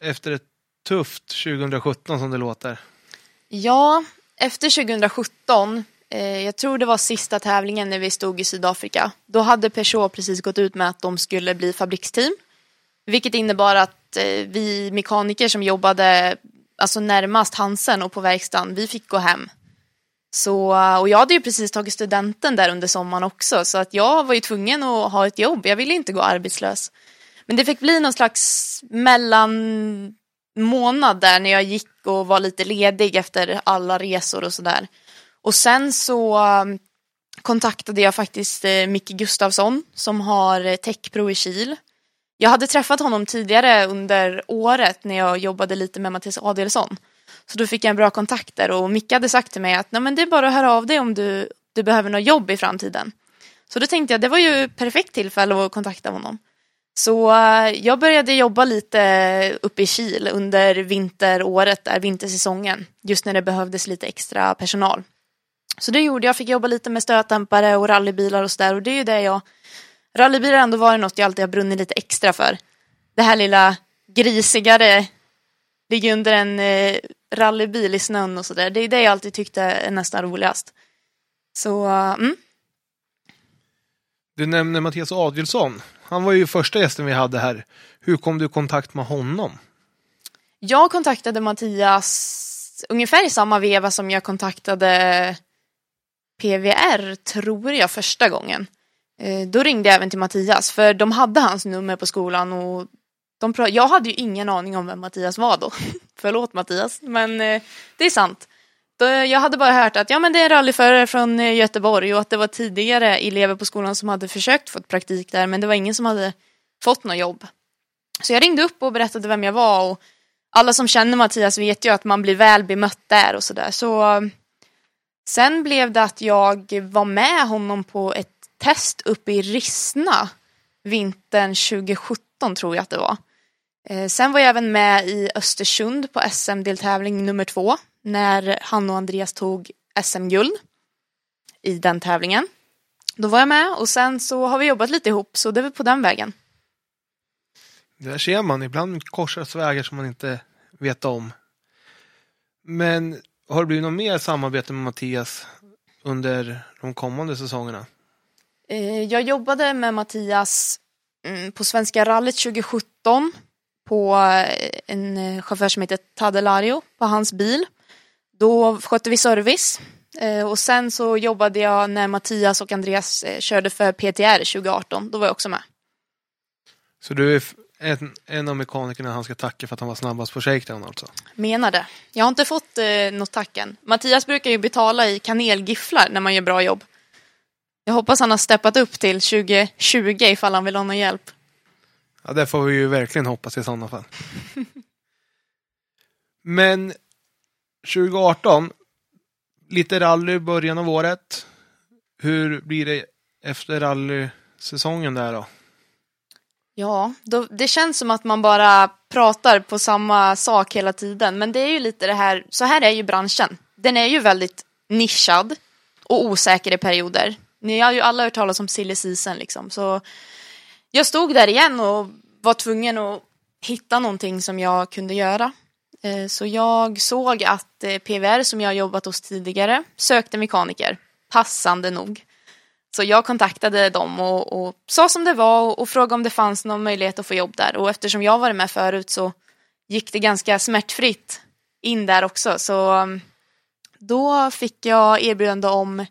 Efter ett tufft 2017 som det låter. Ja, efter 2017, eh, jag tror det var sista tävlingen när vi stod i Sydafrika. Då hade Peugeot precis gått ut med att de skulle bli fabriksteam. Vilket innebar att eh, vi mekaniker som jobbade alltså närmast Hansen och på verkstaden, vi fick gå hem. Så, och jag hade ju precis tagit studenten där under sommaren också så att jag var ju tvungen att ha ett jobb. Jag ville inte gå arbetslös. Men det fick bli någon slags mellan månad där när jag gick och var lite ledig efter alla resor och sådär. Och sen så um, kontaktade jag faktiskt eh, Micke Gustafsson som har eh, Techpro i Kil. Jag hade träffat honom tidigare under året när jag jobbade lite med Mattias Adelsson. Så då fick jag en bra kontakt där och Micke hade sagt till mig att Nej, men det är bara att höra av dig om du, du behöver något jobb i framtiden. Så då tänkte jag det var ju perfekt tillfälle att kontakta honom. Så eh, jag började jobba lite uppe i Kil under vinteråret, där vintersäsongen, just när det behövdes lite extra personal. Så det gjorde jag, fick jobba lite med stötdämpare och rallybilar och sådär och det är ju det jag Rallybilar har ändå varit något jag alltid har brunnit lite extra för. Det här lilla grisigare, ligger under en eh, rallybil i snön och sådär. Det är det jag alltid tyckte är nästan roligast. Så, mm. Du nämner Mattias Adielsson han var ju första gästen vi hade här. Hur kom du i kontakt med honom? Jag kontaktade Mattias ungefär i samma veva som jag kontaktade PVR, tror jag, första gången. Eh, då ringde jag även till Mattias, för de hade hans nummer på skolan och de jag hade ju ingen aning om vem Mattias var då. Förlåt Mattias, men eh, det är sant. Jag hade bara hört att ja, men det är en rallyförare från eh, Göteborg och att det var tidigare elever på skolan som hade försökt få praktik där men det var ingen som hade fått något jobb. Så jag ringde upp och berättade vem jag var och alla som känner Mattias vet ju att man blir väl bemött där och sådär. Så sen blev det att jag var med honom på ett test uppe i Rissna vintern 2017 tror jag att det var. Eh, sen var jag även med i Östersund på SM-deltävling nummer två när han och Andreas tog SM-guld i den tävlingen. Då var jag med och sen så har vi jobbat lite ihop så det är på den vägen. Där ser man, ibland korsas vägar som man inte vet om. Men har det blivit något mer samarbete med Mattias under de kommande säsongerna? Eh, jag jobbade med Mattias mm, på Svenska rallyt 2017 på eh, en chaufför som heter Tadelario på hans bil. Då skötte vi service Eh, Och sen så jobbade jag när Mattias och Andreas eh, körde för PTR 2018. Då var jag också med. Så du är en, en av mekanikerna han ska tacka för att han var snabbast på shakedown alltså? Menar det. Jag har inte fått eh, något tack än. Mattias brukar ju betala i kanelgifflar när man gör bra jobb. Jag hoppas han har steppat upp till 2020 ifall han vill ha någon hjälp. Ja, det får vi ju verkligen hoppas i sådana fall. Men 2018, lite rally i början av året. Hur blir det efter rallysäsongen där då? Ja, då, det känns som att man bara pratar på samma sak hela tiden. Men det är ju lite det här, så här är ju branschen. Den är ju väldigt nischad och osäker i perioder. Ni har ju alla hört talas om silly season liksom. Så jag stod där igen och var tvungen att hitta någonting som jag kunde göra. Eh, så jag såg att eh, PVR som jag jobbat hos tidigare sökte mekaniker, passande nog. Så jag kontaktade dem och, och sa som det var och, och frågade om det fanns någon möjlighet att få jobb där. Och eftersom jag varit med förut så gick det ganska smärtfritt in där också. Så mm, då fick jag erbjudande om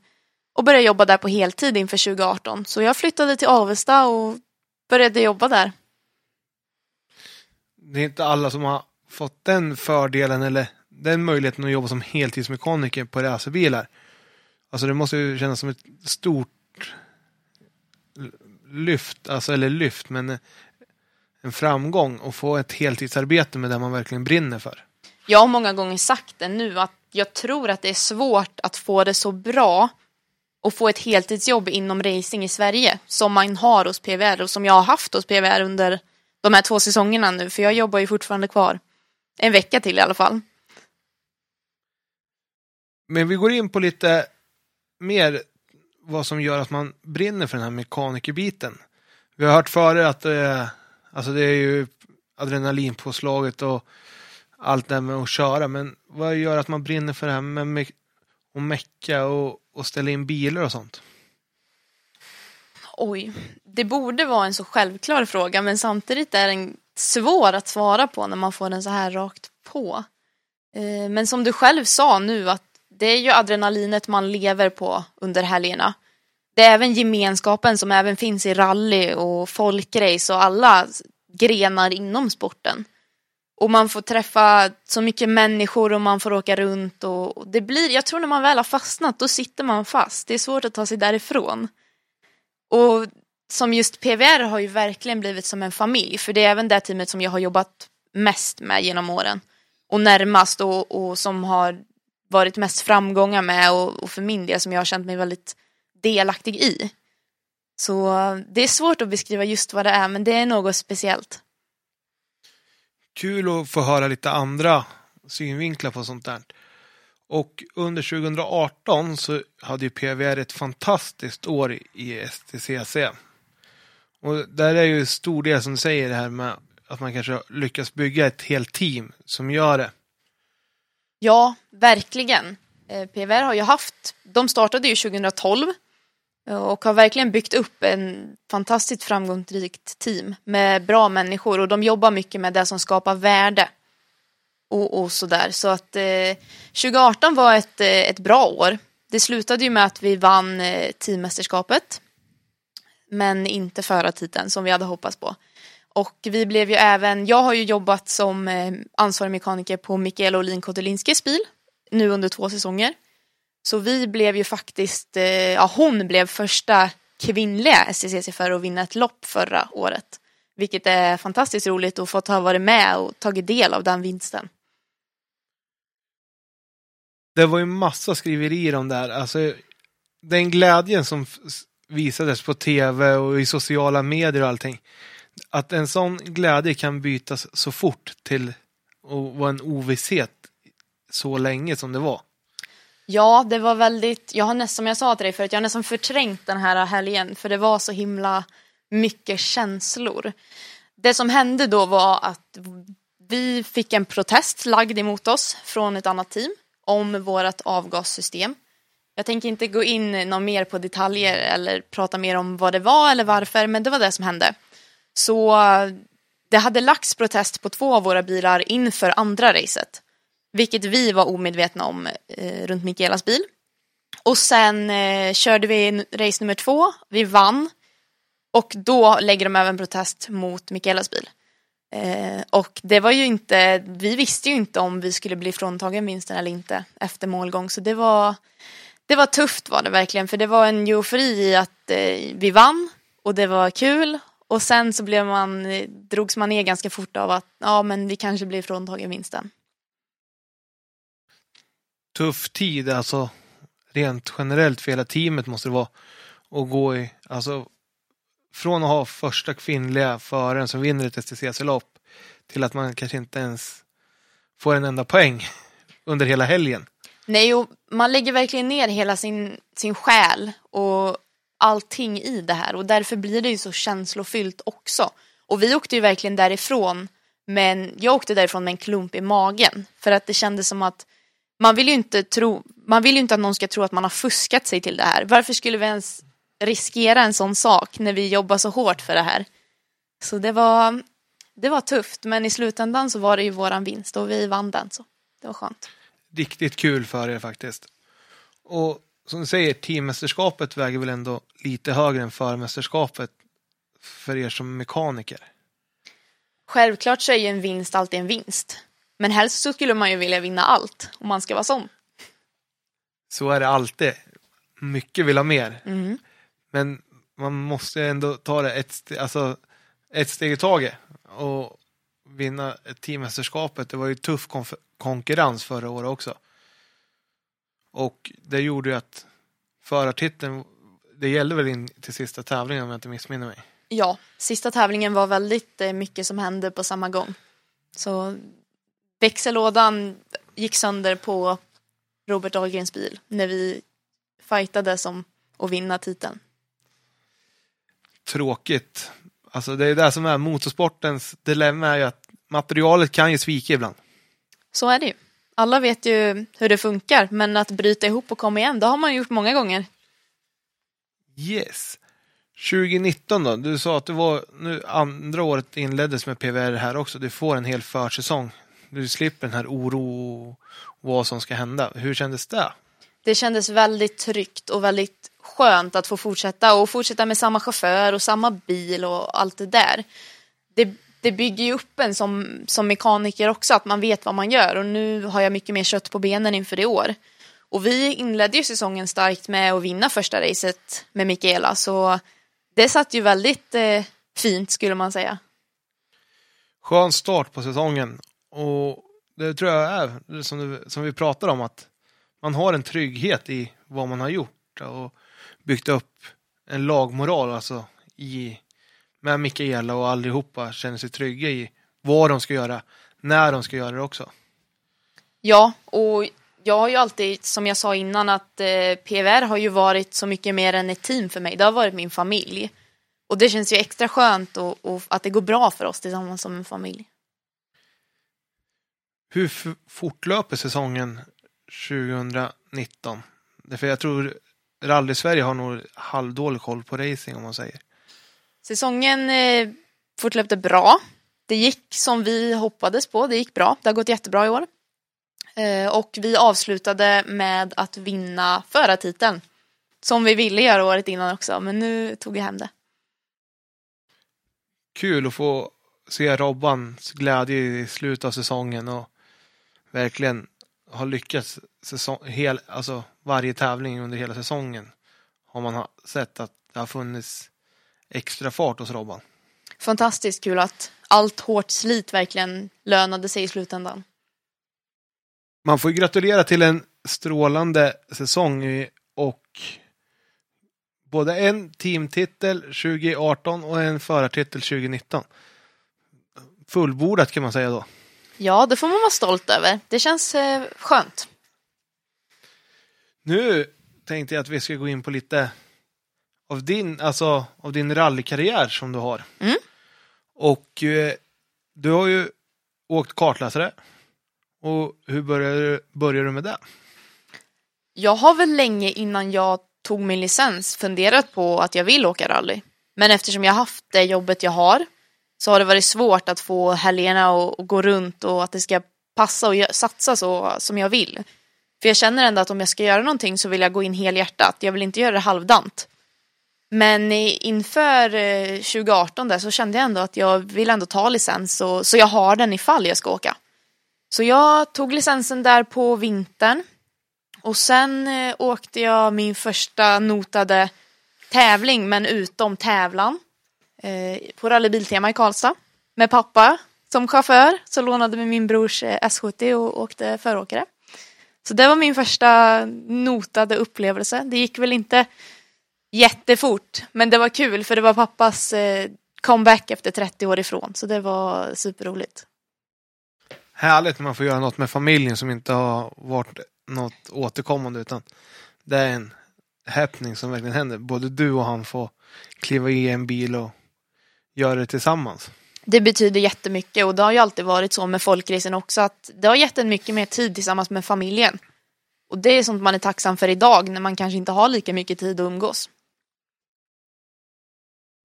att börja jobba där på heltid inför 2018. Så jag flyttade till Avesta och började jobba där. Det är inte alla som har fått den fördelen eller den möjligheten att jobba som heltidsmekaniker på racerbilar. Alltså det måste ju kännas som ett stort lyft, alltså eller lyft, men eh, en framgång att få ett heltidsarbete med det man verkligen brinner för. Jag har många gånger sagt det nu att jag tror att det är svårt att få det så bra och få ett heltidsjobb inom racing i Sverige som man har hos PVR och som jag har haft hos PVR under de här två säsongerna nu för jag jobbar ju fortfarande kvar. En vecka till i alla fall. Men vi går in på lite mer vad som gör att man brinner för den här mekanikerbiten. Vi har hört före att det är, alltså det är ju adrenalinpåslaget och allt det här med att köra. Men vad gör att man brinner för det här med me- att mecka och, och ställa in bilar och sånt? Oj, det borde vara en så självklar fråga men samtidigt är den svår att svara på när man får den så här rakt på. Eh, men som du själv sa nu att det är ju adrenalinet man lever på under helgerna. Det är även gemenskapen som även finns i rally och folkrace och alla grenar inom sporten. Och man får träffa så mycket människor och man får åka runt och det blir, jag tror när man väl har fastnat då sitter man fast. Det är svårt att ta sig därifrån. Och som just PVR har ju verkligen blivit som en familj, för det är även det teamet som jag har jobbat mest med genom åren. Och närmast och, och som har varit mest framgångar med och, och för min del som jag har känt mig väldigt delaktig i. Så eh, det är svårt att beskriva just vad det är, men det är något speciellt. Kul att få höra lite andra synvinklar på sånt där. Och under 2018 så hade ju PVR ett fantastiskt år i STCC. Och där är ju stor del som du säger det här med att man kanske lyckas bygga ett helt team som gör det. Ja, verkligen. Eh, PVR har ju haft, de startade ju 2012 eh, och har verkligen byggt upp en fantastiskt framgångsrikt team med bra människor och de jobbar mycket med det som skapar värde och, och sådär. Så att eh, 2018 var ett, eh, ett bra år. Det slutade ju med att vi vann eh, teammästerskapet men inte förartiteln som vi hade hoppats på. Och vi blev ju även, jag har ju jobbat som eh, ansvarig mekaniker på Mikaela Olin Kotelinskis bil nu under två säsonger. Så vi blev ju faktiskt, eh, ja hon blev första kvinnliga STCC-förare att vinna ett lopp förra året. Vilket är fantastiskt roligt att få ha varit med och tagit del av den vinsten. Det var ju massa skriverier om det här. Alltså, den glädjen som visades på tv och i sociala medier och allting. Att en sån glädje kan bytas så fort till att vara en ovisshet så länge som det var. Ja, det var väldigt, jag har nästan, som jag sa till dig förut, jag har nästan förträngt den här helgen för det var så himla mycket känslor. Det som hände då var att vi fick en protest lagd emot oss från ett annat team om vårt avgassystem. Jag tänker inte gå in någon mer på detaljer eller prata mer om vad det var eller varför, men det var det som hände. Så det hade lagts protest på två av våra bilar inför andra racet. Vilket vi var omedvetna om eh, runt Mikaelas bil. Och sen eh, körde vi race nummer två, vi vann. Och då lägger de även protest mot Mikaelas bil. Eh, och det var ju inte, vi visste ju inte om vi skulle bli fråntagen vinsten eller inte efter målgång. Så det var, det var tufft var det verkligen. För det var en eufori i att eh, vi vann och det var kul. Och sen så blev man, eh, drogs man ner ganska fort av att ja men vi kanske blir fråntagen vinsten. Tuff tid, alltså rent generellt för hela teamet måste det vara. att gå i, alltså från att ha första kvinnliga föraren som vinner ett STCC-lopp till att man kanske inte ens får en enda poäng under hela helgen. Nej, och man lägger verkligen ner hela sin, sin själ och allting i det här och därför blir det ju så känslofyllt också. Och vi åkte ju verkligen därifrån, men jag åkte därifrån med en klump i magen för att det kändes som att man vill ju inte tro, man vill ju inte att någon ska tro att man har fuskat sig till det här. Varför skulle vi ens riskera en sån sak när vi jobbar så hårt för det här? Så det var, det var tufft, men i slutändan så var det ju våran vinst och vi vann den så det var skönt. Riktigt kul för er faktiskt. Och som du säger, teammästerskapet väger väl ändå lite högre än förmästerskapet för er som mekaniker. Självklart så är ju en vinst alltid en vinst. Men helst så skulle man ju vilja vinna allt om man ska vara sån. Så är det alltid. Mycket vill ha mer. Mm. Men man måste ändå ta det ett, ste- alltså, ett steg i taget. Och vinna teammästerskapet. Det var ju tuff konkurrens förra året också. Och det gjorde ju att förartiteln, det gällde väl in till sista tävlingen om jag inte missminner mig. Ja, sista tävlingen var väldigt eh, mycket som hände på samma gång. Så växellådan gick sönder på Robert Ahlgrens bil när vi fightades om att vinna titeln. Tråkigt. Alltså det är det som är motorsportens dilemma är ju att materialet kan ju svika ibland. Så är det ju. Alla vet ju hur det funkar, men att bryta ihop och komma igen, det har man gjort många gånger. Yes. 2019 då? Du sa att det var nu andra året inleddes med PVR här också. Du får en hel försäsong. Du slipper den här oro vad som ska hända. Hur kändes det? Det kändes väldigt tryggt och väldigt skönt att få fortsätta och fortsätta med samma chaufför och samma bil och allt det där. Det, det bygger ju upp en som, som mekaniker också, att man vet vad man gör och nu har jag mycket mer kött på benen inför i år. Och vi inledde ju säsongen starkt med att vinna första racet med Mikaela så det satt ju väldigt eh, fint skulle man säga. Skön start på säsongen. Och det tror jag är som, du, som vi pratar om att man har en trygghet i vad man har gjort och byggt upp en lagmoral alltså i med Mikaela och allihopa känner sig trygga i vad de ska göra, när de ska göra det också. Ja, och jag har ju alltid, som jag sa innan, att eh, PVR har ju varit så mycket mer än ett team för mig. Det har varit min familj. Och det känns ju extra skönt och, och att det går bra för oss tillsammans som en familj. Hur fortlöper säsongen 2019? Därför jag tror Rally-Sverige har nog halvdålig koll på racing om man säger. Säsongen eh, fortlöpte bra. Det gick som vi hoppades på. Det gick bra. Det har gått jättebra i år. Eh, och vi avslutade med att vinna förartiteln. Som vi ville göra året innan också, men nu tog vi hem det. Kul att få se Robbans glädje i slutet av säsongen och verkligen ha lyckats säsong, hel, alltså varje tävling under hela säsongen. Har man sett att det har funnits extra fart hos Robban. Fantastiskt kul att allt hårt slit verkligen lönade sig i slutändan. Man får ju gratulera till en strålande säsong och både en teamtitel 2018 och en förartitel 2019. Fullbordat kan man säga då. Ja, det får man vara stolt över. Det känns eh, skönt. Nu tänkte jag att vi ska gå in på lite av din, alltså, av din rallykarriär som du har. Mm. Och eh, du har ju åkt kartläsare. Och hur började, du- började du med det? Jag har väl länge innan jag tog min licens funderat på att jag vill åka rally. Men eftersom jag haft det jobbet jag har så har det varit svårt att få helgerna att gå runt och att det ska passa och satsa så som jag vill. För jag känner ändå att om jag ska göra någonting så vill jag gå in helhjärtat. Jag vill inte göra det halvdant. Men inför eh, 2018 där så kände jag ändå att jag vill ändå ta licens så, så jag har den ifall jag ska åka. Så jag tog licensen där på vintern. Och sen eh, åkte jag min första notade tävling men utom tävlan. Eh, på rallybiltema i Karlstad. Med pappa som chaufför. Så lånade vi min brors S70 och åkte föråkare. Så det var min första notade upplevelse. Det gick väl inte jättefort. Men det var kul för det var pappas eh, comeback efter 30 år ifrån. Så det var superroligt. Härligt när man får göra något med familjen som inte har varit något återkommande utan det är en happening som verkligen händer. Både du och han får kliva i en bil och göra det tillsammans. Det betyder jättemycket och det har ju alltid varit så med folkracen också att det har gett en mycket mer tid tillsammans med familjen. Och det är sånt man är tacksam för idag när man kanske inte har lika mycket tid att umgås.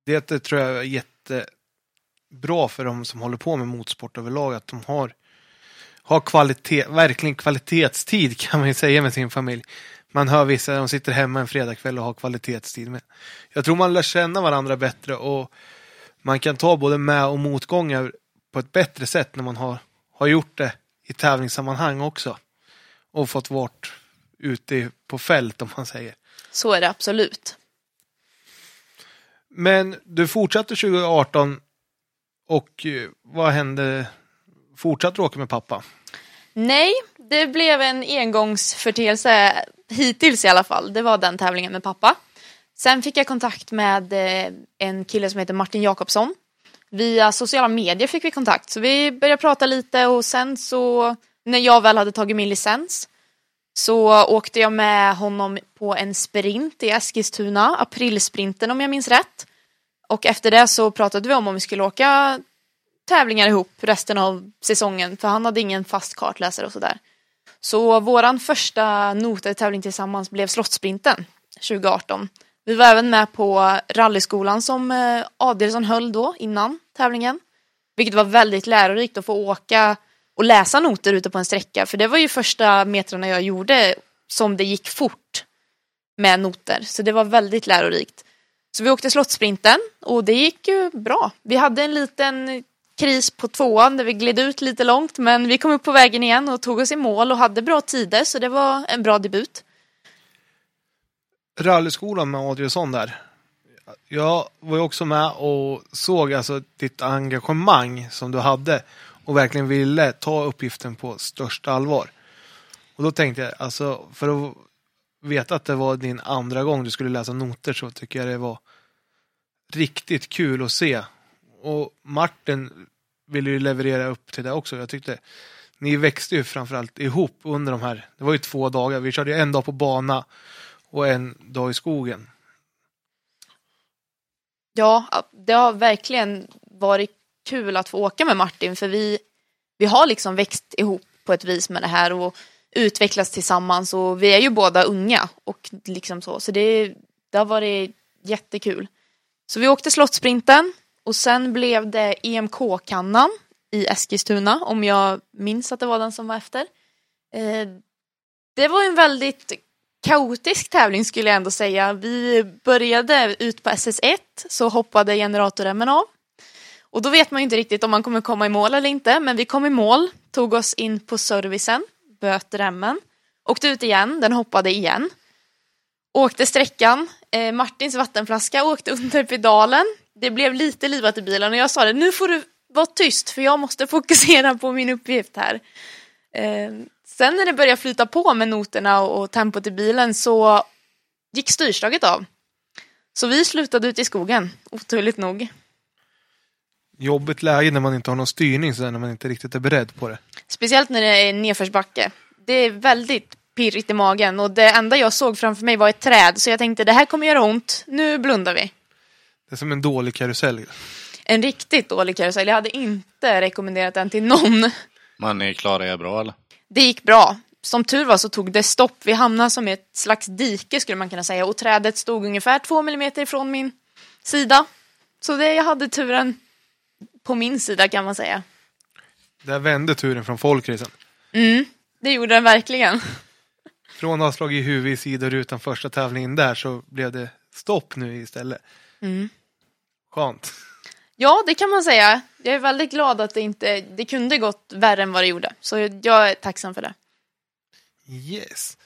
Det tror jag är jättebra för de som håller på med motorsport överlag att de har, har kvalitet, verkligen kvalitetstid kan man ju säga med sin familj. Man hör vissa, de sitter hemma en fredagkväll och har kvalitetstid med. Jag tror man lär känna varandra bättre och man kan ta både med och motgångar på ett bättre sätt när man har, har gjort det i tävlingssammanhang också. Och fått vart ute på fält om man säger. Så är det absolut. Men du fortsatte 2018 och eh, vad hände? Fortsatte du åka med pappa? Nej, det blev en engångsförteelse hittills i alla fall. Det var den tävlingen med pappa. Sen fick jag kontakt med eh, en kille som heter Martin Jakobsson. Via sociala medier fick vi kontakt, så vi började prata lite och sen så när jag väl hade tagit min licens så åkte jag med honom på en sprint i Eskilstuna, aprilsprinten om jag minns rätt. Och efter det så pratade vi om om vi skulle åka tävlingar ihop resten av säsongen för han hade ingen fast kartläsare och sådär. Så våran första notade tävling tillsammans blev Slottssprinten 2018. Vi var även med på rallyskolan som eh, Adelsson höll då innan tävlingen. Vilket var väldigt lärorikt att få åka och läsa noter ute på en sträcka. För det var ju första metrarna jag gjorde som det gick fort med noter. Så det var väldigt lärorikt. Så vi åkte Slottssprinten och det gick ju bra. Vi hade en liten kris på tvåan där vi gled ut lite långt men vi kom upp på vägen igen och tog oss i mål och hade bra tider så det var en bra debut. Rallyskolan med Adrielsson där. Jag var ju också med och såg alltså ditt engagemang som du hade och verkligen ville ta uppgiften på största allvar. Och då tänkte jag, alltså för att veta att det var din andra gång du skulle läsa noter så tycker jag det var riktigt kul att se. Och Martin ville ju leverera upp till det också. Jag tyckte ni växte ju framförallt ihop under de här, det var ju två dagar. Vi körde ju en dag på bana och en dag i skogen. Ja, det har verkligen varit kul att få åka med Martin för vi, vi har liksom växt ihop på ett vis med det här och utvecklas tillsammans och vi är ju båda unga och liksom så, så det, det har varit jättekul. Så vi åkte Slottssprinten och sen blev det EMK-kannan i Eskilstuna om jag minns att det var den som var efter. Eh, det var en väldigt kaotisk tävling skulle jag ändå säga. Vi började ut på SS1 så hoppade generatorremmen av. Och då vet man ju inte riktigt om man kommer komma i mål eller inte men vi kom i mål, tog oss in på servicen, böt remmen, åkte ut igen, den hoppade igen. Åkte sträckan, eh, Martins vattenflaska åkte under pedalen. Det blev lite livat i bilen och jag sa det, nu får du vara tyst för jag måste fokusera på min uppgift här. Eh, sen när det började flyta på med noterna och, och tempot i bilen så gick styrslaget av. Så vi slutade ut i skogen, oturligt nog. Jobbigt läge när man inte har någon styrning, så när man inte riktigt är beredd på det. Speciellt när det är nedförsbacke. Det är väldigt pirrigt i magen och det enda jag såg framför mig var ett träd så jag tänkte det här kommer göra ont, nu blundar vi. Det är som en dålig karusell. En riktigt dålig karusell, jag hade inte rekommenderat den till någon. Men ni klarade er bra eller? Det gick bra. Som tur var så tog det stopp. Vi hamnade som i ett slags dike skulle man kunna säga och trädet stod ungefär två millimeter ifrån min sida. Så det, jag hade turen på min sida kan man säga. Där vände turen från folkracen. Mm, det gjorde den verkligen. Från att ha slagit huvudet i sidorutan första tävlingen där så blev det stopp nu istället. Mm. Skönt. Ja, det kan man säga. Jag är väldigt glad att det inte, det kunde gått värre än vad det gjorde. Så jag är tacksam för det. Yes.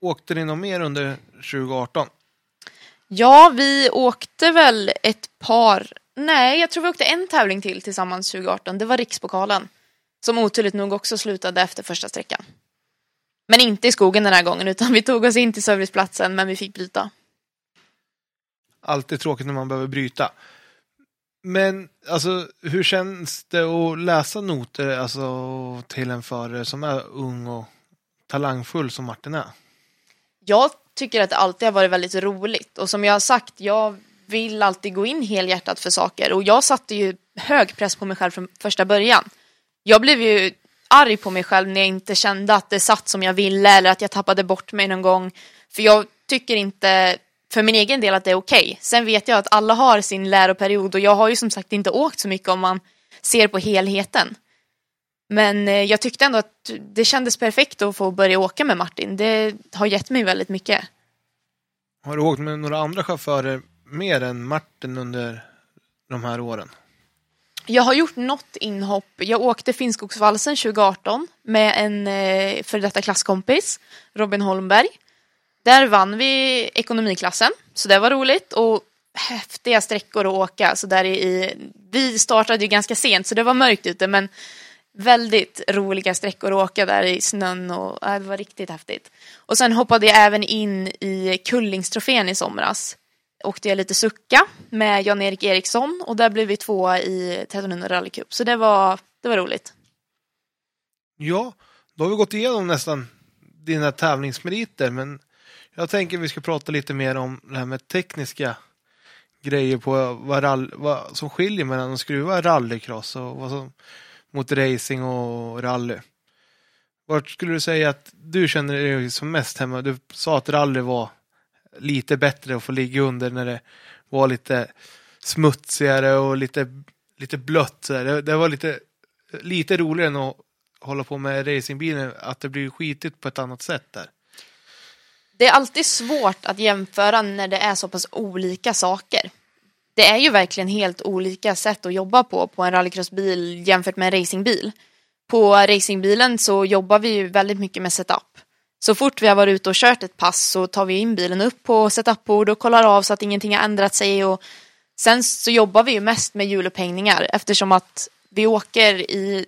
Åkte ni något mer under 2018? Ja, vi åkte väl ett par, nej jag tror vi åkte en tävling till tillsammans 2018. Det var Rikspokalen. Som oturligt nog också slutade efter första sträckan. Men inte i skogen den här gången utan vi tog oss in till serviceplatsen men vi fick bryta. Alltid tråkigt när man behöver bryta. Men alltså, hur känns det att läsa noter alltså, till en förare som är ung och talangfull som Martin är? Jag tycker att det alltid har varit väldigt roligt och som jag har sagt, jag vill alltid gå in helhjärtat för saker och jag satte ju hög press på mig själv från första början. Jag blev ju arg på mig själv när jag inte kände att det satt som jag ville eller att jag tappade bort mig någon gång. För jag tycker inte för min egen del att det är okej. Okay. Sen vet jag att alla har sin läroperiod och jag har ju som sagt inte åkt så mycket om man ser på helheten. Men eh, jag tyckte ändå att det kändes perfekt att få börja åka med Martin. Det har gett mig väldigt mycket. Har du åkt med några andra chaufförer mer än Martin under de här åren? Jag har gjort något inhopp. Jag åkte Finnskogsvalsen 2018 med en eh, detta klasskompis, Robin Holmberg. Där vann vi ekonomiklassen, så det var roligt och häftiga sträckor att åka. Så där i, vi startade ju ganska sent så det var mörkt ute men väldigt roliga sträckor att åka där i snön och ja, det var riktigt häftigt. Och sen hoppade jag även in i Kullingstrofén i somras. Åkte jag lite sucka med Jan-Erik Eriksson och där blev vi tvåa i 1300 rallycup. Så det var, det var roligt. Ja, då har vi gått igenom nästan dina tävlingsmeriter men jag tänker vi ska prata lite mer om det här med tekniska grejer på vad, rall, vad som skiljer mellan att skruva rallycross och vad som mot racing och rally. Vart skulle du säga att du känner dig som mest hemma? Du sa att rally var lite bättre att få ligga under när det var lite smutsigare och lite, lite blött. Det, det var lite, lite roligare än att hålla på med racingbilen, att det blir skitigt på ett annat sätt där. Det är alltid svårt att jämföra när det är så pass olika saker det är ju verkligen helt olika sätt att jobba på på en rallycrossbil jämfört med en racingbil. På racingbilen så jobbar vi ju väldigt mycket med setup. Så fort vi har varit ute och kört ett pass så tar vi in bilen upp på setupbord och kollar av så att ingenting har ändrat sig och sen så jobbar vi ju mest med hjulupphängningar eftersom att vi åker i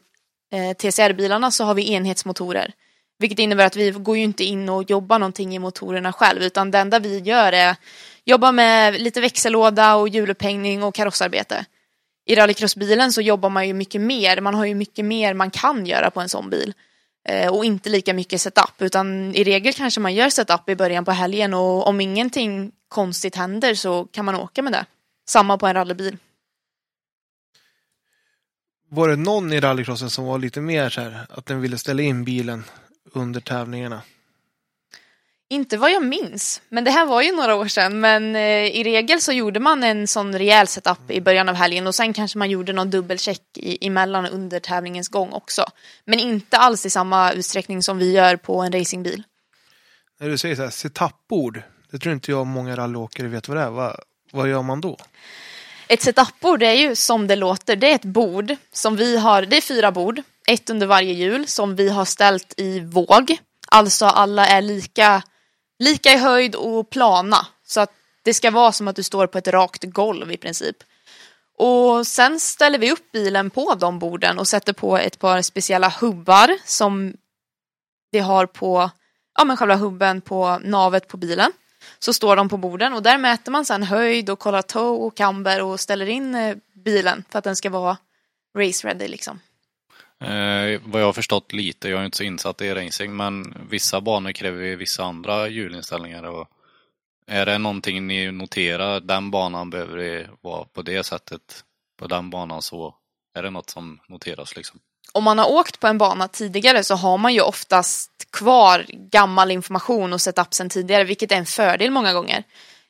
eh, TCR-bilarna så har vi enhetsmotorer. Vilket innebär att vi går ju inte in och jobbar någonting i motorerna själv utan det enda vi gör är jobba med lite växellåda och hjulupphängning och karossarbete. I rallycrossbilen så jobbar man ju mycket mer, man har ju mycket mer man kan göra på en sån bil. Eh, och inte lika mycket setup, utan i regel kanske man gör setup i början på helgen och om ingenting konstigt händer så kan man åka med det. Samma på en rallybil. Var det någon i rallycrossen som var lite mer så här, att den ville ställa in bilen under tävlingarna? Inte vad jag minns, men det här var ju några år sedan. Men eh, i regel så gjorde man en sån rejäl setup i början av helgen och sen kanske man gjorde någon dubbelcheck i, emellan under tävlingens gång också. Men inte alls i samma utsträckning som vi gör på en racingbil. När du säger så här, setupbord, det tror inte jag många rallyåkare vet vad det är. Vad, vad gör man då? Ett setupbord är ju som det låter, det är ett bord som vi har, det är fyra bord, ett under varje hjul som vi har ställt i våg. Alltså alla är lika lika i höjd och plana. Så att det ska vara som att du står på ett rakt golv i princip. Och sen ställer vi upp bilen på de borden och sätter på ett par speciella hubbar som vi har på ja, men själva hubben på navet på bilen. Så står de på borden och där mäter man sen höjd och kollar toe och camber och ställer in eh, bilen för att den ska vara race ready liksom. Eh, vad jag har förstått lite, jag är inte så insatt i racing, men vissa banor kräver vissa andra hjulinställningar. Och är det någonting ni noterar, den banan behöver det vara på det sättet, på den banan så är det något som noteras liksom? Om man har åkt på en bana tidigare så har man ju oftast kvar gammal information och setup sen tidigare, vilket är en fördel många gånger.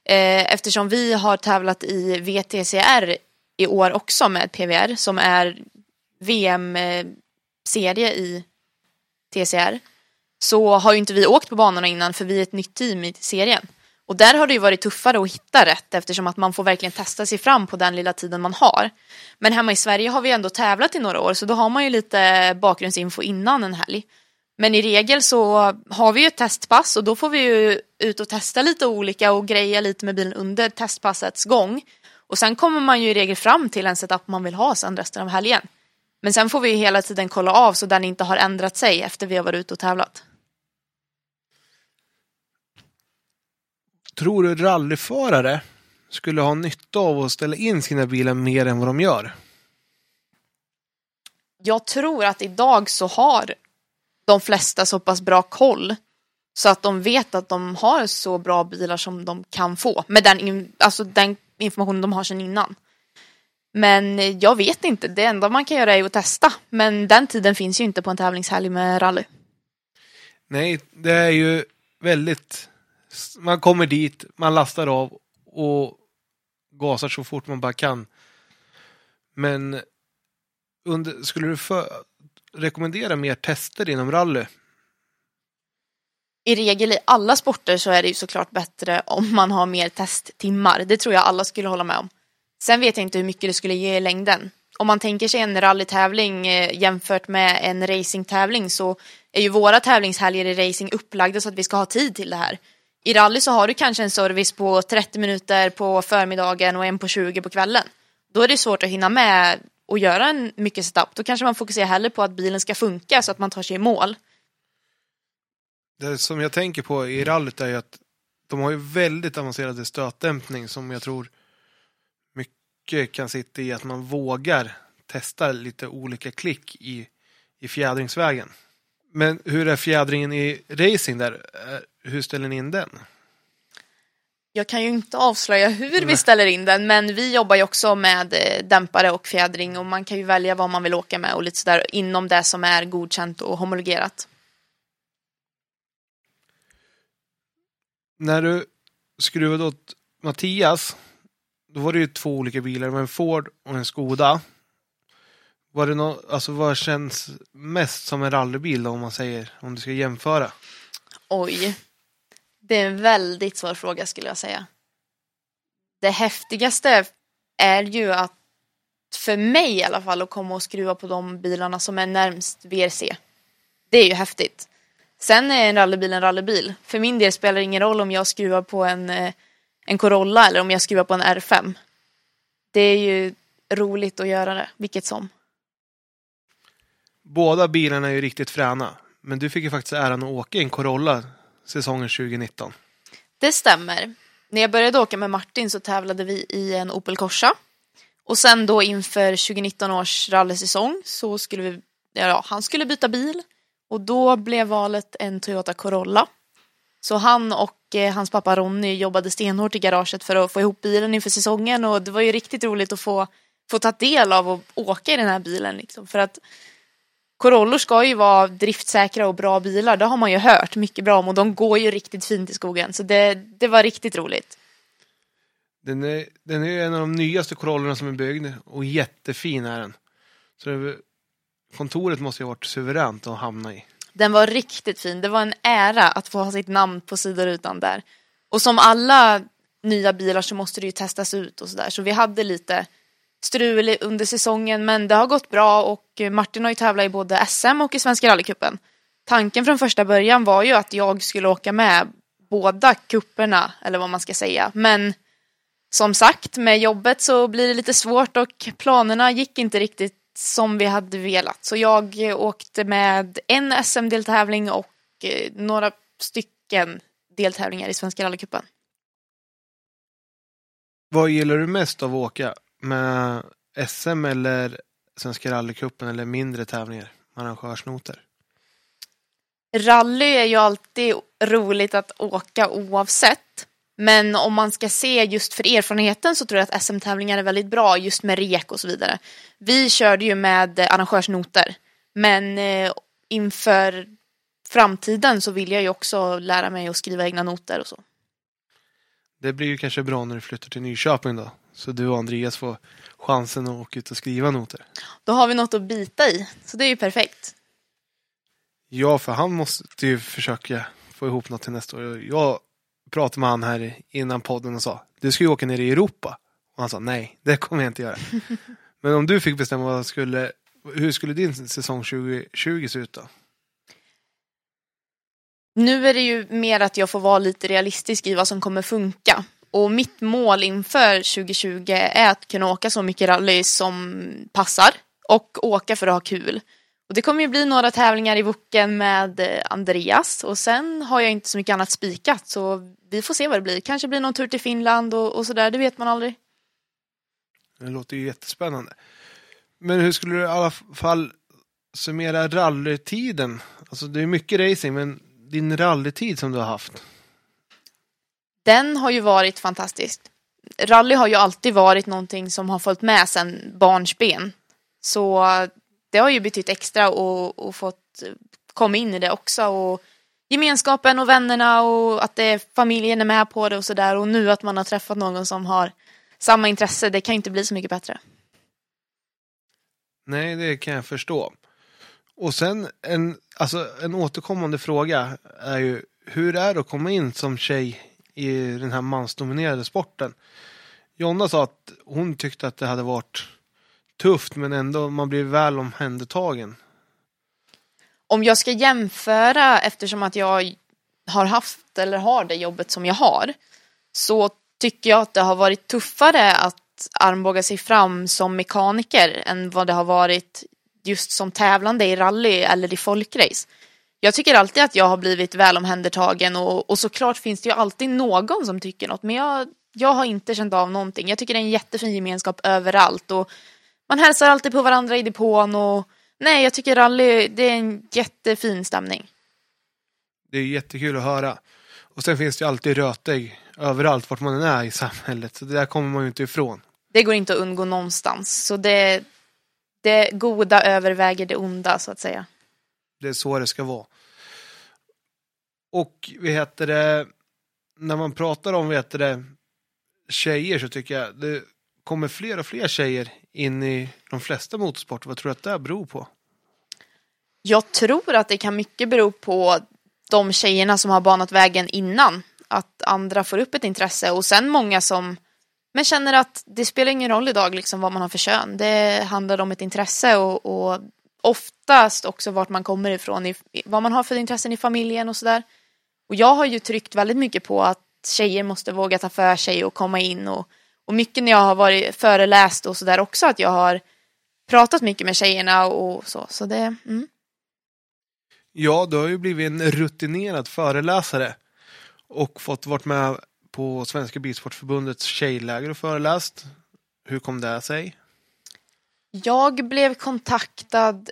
Eh, eftersom vi har tävlat i VTCR i år också med PVR som är VM eh, serie i TCR så har ju inte vi åkt på banorna innan för vi är ett nytt team i serien. Och där har det ju varit tuffare att hitta rätt eftersom att man får verkligen testa sig fram på den lilla tiden man har. Men hemma i Sverige har vi ändå tävlat i några år så då har man ju lite bakgrundsinfo innan en helg. Men i regel så har vi ju ett testpass och då får vi ju ut och testa lite olika och greja lite med bilen under testpassets gång. Och sen kommer man ju i regel fram till en setup man vill ha sen resten av helgen. Men sen får vi hela tiden kolla av så den inte har ändrat sig efter vi har varit ute och tävlat. Tror du rallyförare skulle ha nytta av att ställa in sina bilar mer än vad de gör? Jag tror att idag så har de flesta så pass bra koll så att de vet att de har så bra bilar som de kan få med den, alltså den informationen de har sedan innan. Men jag vet inte, det enda man kan göra är att testa. Men den tiden finns ju inte på en tävlingshelg med rally. Nej, det är ju väldigt... Man kommer dit, man lastar av och gasar så fort man bara kan. Men under, skulle du för, rekommendera mer tester inom rally? I regel i alla sporter så är det ju såklart bättre om man har mer testtimmar. Det tror jag alla skulle hålla med om. Sen vet jag inte hur mycket det skulle ge i längden. Om man tänker sig en rallytävling eh, jämfört med en racingtävling så är ju våra tävlingshelger i racing upplagda så att vi ska ha tid till det här. I rally så har du kanske en service på 30 minuter på förmiddagen och en på 20 på kvällen. Då är det svårt att hinna med och göra en mycket setup. Då kanske man fokuserar hellre på att bilen ska funka så att man tar sig i mål. Det som jag tänker på i rallyt är ju att de har ju väldigt avancerade stötdämpning som jag tror mycket kan sitta i att man vågar testa lite olika klick i, i fjädringsvägen. Men hur är fjädringen i racing där? Eh, hur ställer ni in den? Jag kan ju inte avslöja hur Nej. vi ställer in den men vi jobbar ju också med eh, dämpare och fjädring och man kan ju välja vad man vill åka med och lite sådär inom det som är godkänt och homologerat. När du skruvade åt Mattias då var det ju två olika bilar, det var en Ford och en Skoda. Var det no alltså vad känns mest som en rallybil då, om man säger, om du ska jämföra? Oj. Det är en väldigt svår fråga skulle jag säga. Det häftigaste är ju att för mig i alla fall att komma och skruva på de bilarna som är närmst VRC. Det är ju häftigt. Sen är en rallybil en rallybil. För min del spelar det ingen roll om jag skruvar på en eh, en Corolla eller om jag skruvar på en R5. Det är ju roligt att göra det, vilket som. Båda bilarna är ju riktigt fräna. Men du fick ju faktiskt äran att åka i en Corolla säsongen 2019. Det stämmer. När jag började åka med Martin så tävlade vi i en Opel Corsa. Och sen då inför 2019 års rallysäsong så skulle vi, ja, han skulle byta bil. Och då blev valet en Toyota Corolla. Så han och eh, hans pappa Ronny jobbade stenhårt i garaget för att få ihop bilen inför säsongen och det var ju riktigt roligt att få, få ta del av och åka i den här bilen. Liksom. För att Corollor ska ju vara driftsäkra och bra bilar, det har man ju hört mycket bra om och de går ju riktigt fint i skogen. Så det, det var riktigt roligt. Den är, den är en av de nyaste Corollorna som är byggd och jättefin är den. Så det, kontoret måste ju ha varit suveränt att hamna i. Den var riktigt fin. Det var en ära att få ha sitt namn på sidorutan där. Och som alla nya bilar så måste det ju testas ut och sådär. Så vi hade lite strul under säsongen men det har gått bra och Martin har ju tävlat i både SM och i Svenska rallycupen. Tanken från första början var ju att jag skulle åka med båda kupperna eller vad man ska säga. Men som sagt med jobbet så blir det lite svårt och planerna gick inte riktigt som vi hade velat. Så jag åkte med en SM-deltävling och eh, några stycken deltävlingar i Svenska rallycupen. Vad gillar du mest av att åka? Med SM eller Svenska rallycupen eller mindre tävlingar? Arrangörsnoter? Rally är ju alltid roligt att åka oavsett. Men om man ska se just för erfarenheten så tror jag att SM-tävlingar är väldigt bra just med rek och så vidare. Vi körde ju med arrangörsnoter. Men eh, inför framtiden så vill jag ju också lära mig att skriva egna noter och så. Det blir ju kanske bra när du flyttar till Nyköping då. Så du och Andreas får chansen att åka ut och skriva noter. Då har vi något att bita i. Så det är ju perfekt. Ja, för han måste ju försöka få ihop något till nästa år. Jag pratade med han här innan podden och sa, du ska ju åka ner i Europa. Och han sa, nej, det kommer jag inte göra. Men om du fick bestämma vad skulle, hur skulle din säsong 2020 se ut då? Nu är det ju mer att jag får vara lite realistisk i vad som kommer funka. Och mitt mål inför 2020 är att kunna åka så mycket rally som passar och åka för att ha kul. Och det kommer ju bli några tävlingar i Woken med eh, Andreas och sen har jag inte så mycket annat spikat så vi får se vad det blir. Kanske blir någon tur till Finland och, och sådär, det vet man aldrig. Det låter ju jättespännande. Men hur skulle du i alla fall summera rallytiden? Alltså det är mycket racing, men din rallytid som du har haft? Den har ju varit fantastisk. Rally har ju alltid varit någonting som har följt med sedan barnsben. Så det har ju betytt extra och, och fått komma in i det också. Och gemenskapen och vännerna och att det, familjen är med på det och sådär. Och nu att man har träffat någon som har samma intresse, det kan ju inte bli så mycket bättre. Nej, det kan jag förstå. Och sen en, alltså, en återkommande fråga är ju hur är det att komma in som tjej i den här mansdominerade sporten? Jonna sa att hon tyckte att det hade varit tufft men ändå man blir väl omhändertagen. Om jag ska jämföra eftersom att jag har haft eller har det jobbet som jag har så tycker jag att det har varit tuffare att armbåga sig fram som mekaniker än vad det har varit just som tävlande i rally eller i folkrace. Jag tycker alltid att jag har blivit väl omhändertagen och, och såklart finns det ju alltid någon som tycker något men jag, jag har inte känt av någonting. Jag tycker det är en jättefin gemenskap överallt och man hälsar alltid på varandra i depån och nej, jag tycker rally, det är en jättefin stämning. Det är jättekul att höra. Och sen finns det ju alltid rötägg överallt vart man än är i samhället. Så det där kommer man ju inte ifrån. Det går inte att undgå någonstans. Så det, det goda överväger det onda så att säga. Det är så det ska vara. Och vi heter det, när man pratar om vi heter det, tjejer så tycker jag det kommer fler och fler tjejer in i de flesta motorsporter. Vad tror du att det beror på? Jag tror att det kan mycket bero på de tjejerna som har banat vägen innan. Att andra får upp ett intresse och sen många som men känner att det spelar ingen roll idag liksom vad man har för kön. Det handlar om ett intresse och, och oftast också vart man kommer ifrån, i, vad man har för intressen i familjen och sådär. Och jag har ju tryckt väldigt mycket på att tjejer måste våga ta för sig och komma in och, och mycket när jag har varit föreläst och sådär också att jag har pratat mycket med tjejerna och så. Så det, mm. Ja, du har ju blivit en rutinerad föreläsare och fått vara med på Svenska Bilsportförbundets tjejläger och föreläst. Hur kom det sig? Jag blev kontaktad,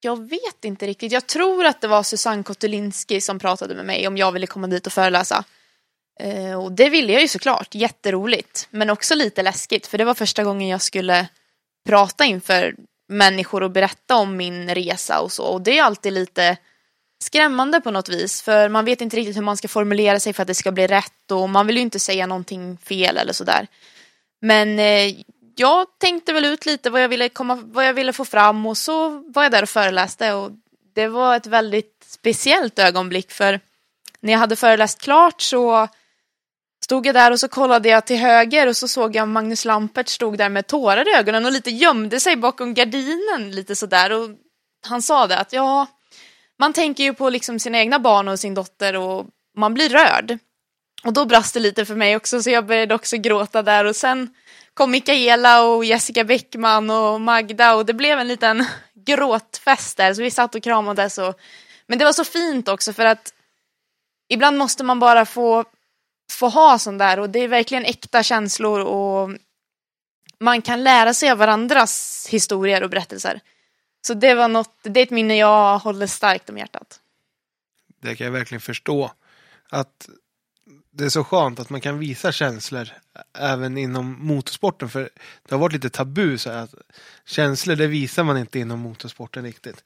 jag vet inte riktigt, jag tror att det var Susanne Kotulinski som pratade med mig om jag ville komma dit och föreläsa. Eh, och det ville jag ju såklart, jätteroligt, men också lite läskigt för det var första gången jag skulle prata inför människor och berätta om min resa och så och det är alltid lite skrämmande på något vis för man vet inte riktigt hur man ska formulera sig för att det ska bli rätt och man vill ju inte säga någonting fel eller sådär. Men eh, jag tänkte väl ut lite vad jag, ville komma, vad jag ville få fram och så var jag där och föreläste och det var ett väldigt speciellt ögonblick för när jag hade föreläst klart så stod jag där och så kollade jag till höger och så såg jag Magnus Lampert stod där med tårar i ögonen och lite gömde sig bakom gardinen lite sådär och han sa det att ja, man tänker ju på liksom sina egna barn och sin dotter och man blir rörd. Och då brast det lite för mig också så jag började också gråta där och sen kom Mikaela och Jessica Bäckman och Magda och det blev en liten gråtfest där så vi satt och kramades och men det var så fint också för att ibland måste man bara få få ha sån där och det är verkligen äkta känslor och man kan lära sig av varandras historier och berättelser. Så det var något, det är ett minne jag håller starkt om hjärtat. Det kan jag verkligen förstå. Att det är så skönt att man kan visa känslor även inom motorsporten. För det har varit lite tabu så att känslor det visar man inte inom motorsporten riktigt.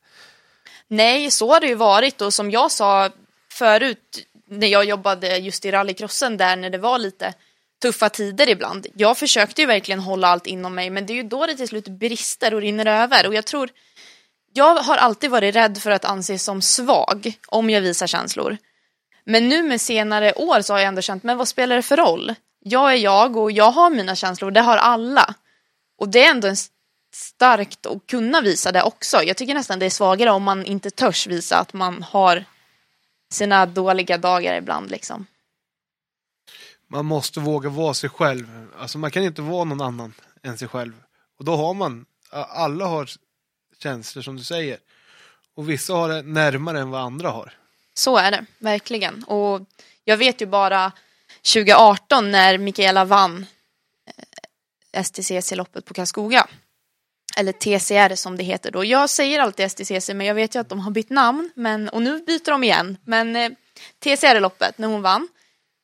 Nej, så har det ju varit och som jag sa förut när jag jobbade just i rallycrossen där när det var lite tuffa tider ibland. Jag försökte ju verkligen hålla allt inom mig men det är ju då det till slut brister och rinner över och jag tror jag har alltid varit rädd för att anses som svag om jag visar känslor. Men nu med senare år så har jag ändå känt, men vad spelar det för roll? Jag är jag och jag har mina känslor, det har alla. Och det är ändå en starkt att kunna visa det också. Jag tycker nästan det är svagare om man inte törs visa att man har sina dåliga dagar ibland liksom. Man måste våga vara sig själv. Alltså man kan inte vara någon annan än sig själv. Och då har man, alla har känslor som du säger. Och vissa har det närmare än vad andra har. Så är det, verkligen. Och jag vet ju bara 2018 när Mikaela vann eh, STCC-loppet på Karlskoga. Eller TCR som det heter då. Jag säger alltid STCC men jag vet ju att de har bytt namn. Men, och nu byter de igen. Men eh, TCR-loppet när hon vann.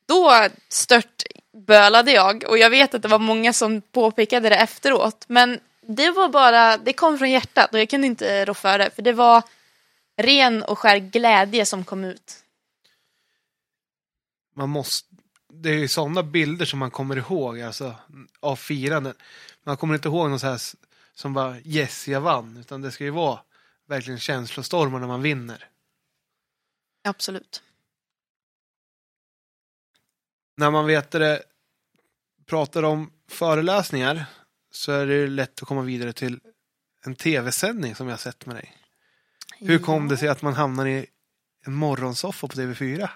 Då stört bölade jag och jag vet att det var många som påpekade det efteråt. Men det var bara, det kom från hjärtat och jag kunde inte rå för det. För det var ren och skär glädje som kom ut. Man måste, det är ju sådana bilder som man kommer ihåg, alltså av firandet. Man kommer inte ihåg något så här som bara yes, jag vann, utan det ska ju vara verkligen känslostormar när man vinner. Absolut. När man vet det, pratar om föreläsningar så är det lätt att komma vidare till en tv-sändning som jag sett med dig. Hur kom det sig att man hamnar i en morgonsoffa på TV4?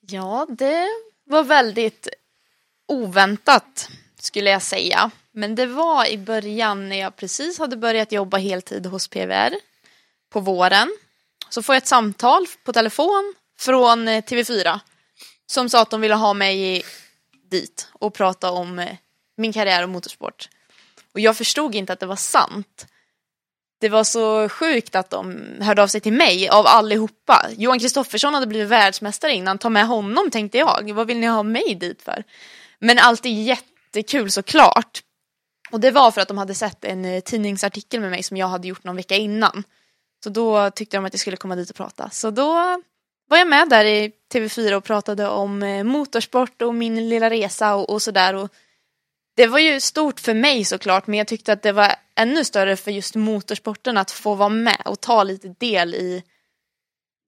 Ja, det var väldigt oväntat skulle jag säga. Men det var i början när jag precis hade börjat jobba heltid hos PVR på våren. Så får jag ett samtal på telefon från eh, TV4 som sa att de ville ha mig dit och prata om eh, min karriär och motorsport. Och jag förstod inte att det var sant det var så sjukt att de hörde av sig till mig av allihopa. Johan Kristoffersson hade blivit världsmästare innan, ta med honom tänkte jag. Vad vill ni ha mig dit för? Men allt är jättekul såklart. Och det var för att de hade sett en eh, tidningsartikel med mig som jag hade gjort någon vecka innan. Så då tyckte de att jag skulle komma dit och prata. Så då var jag med där i TV4 och pratade om eh, motorsport och min lilla resa och, och sådär det var ju stort för mig såklart, men jag tyckte att det var ännu större för just motorsporten att få vara med och ta lite del i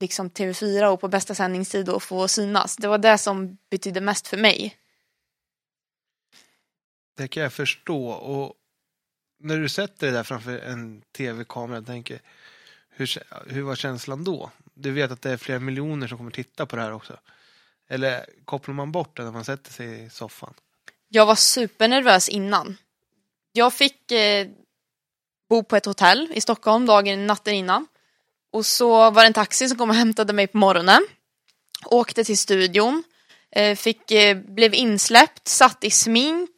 liksom TV4 och på bästa sändningstid och få synas. Det var det som betydde mest för mig. Det kan jag förstå och när du sätter dig där framför en tv-kamera och tänker hur, hur var känslan då? Du vet att det är flera miljoner som kommer titta på det här också. Eller kopplar man bort det när man sätter sig i soffan? Jag var supernervös innan. Jag fick eh, bo på ett hotell i Stockholm dagen, natten innan. Och så var det en taxi som kom och hämtade mig på morgonen. Åkte till studion. Eh, fick, eh, blev insläppt, satt i smink,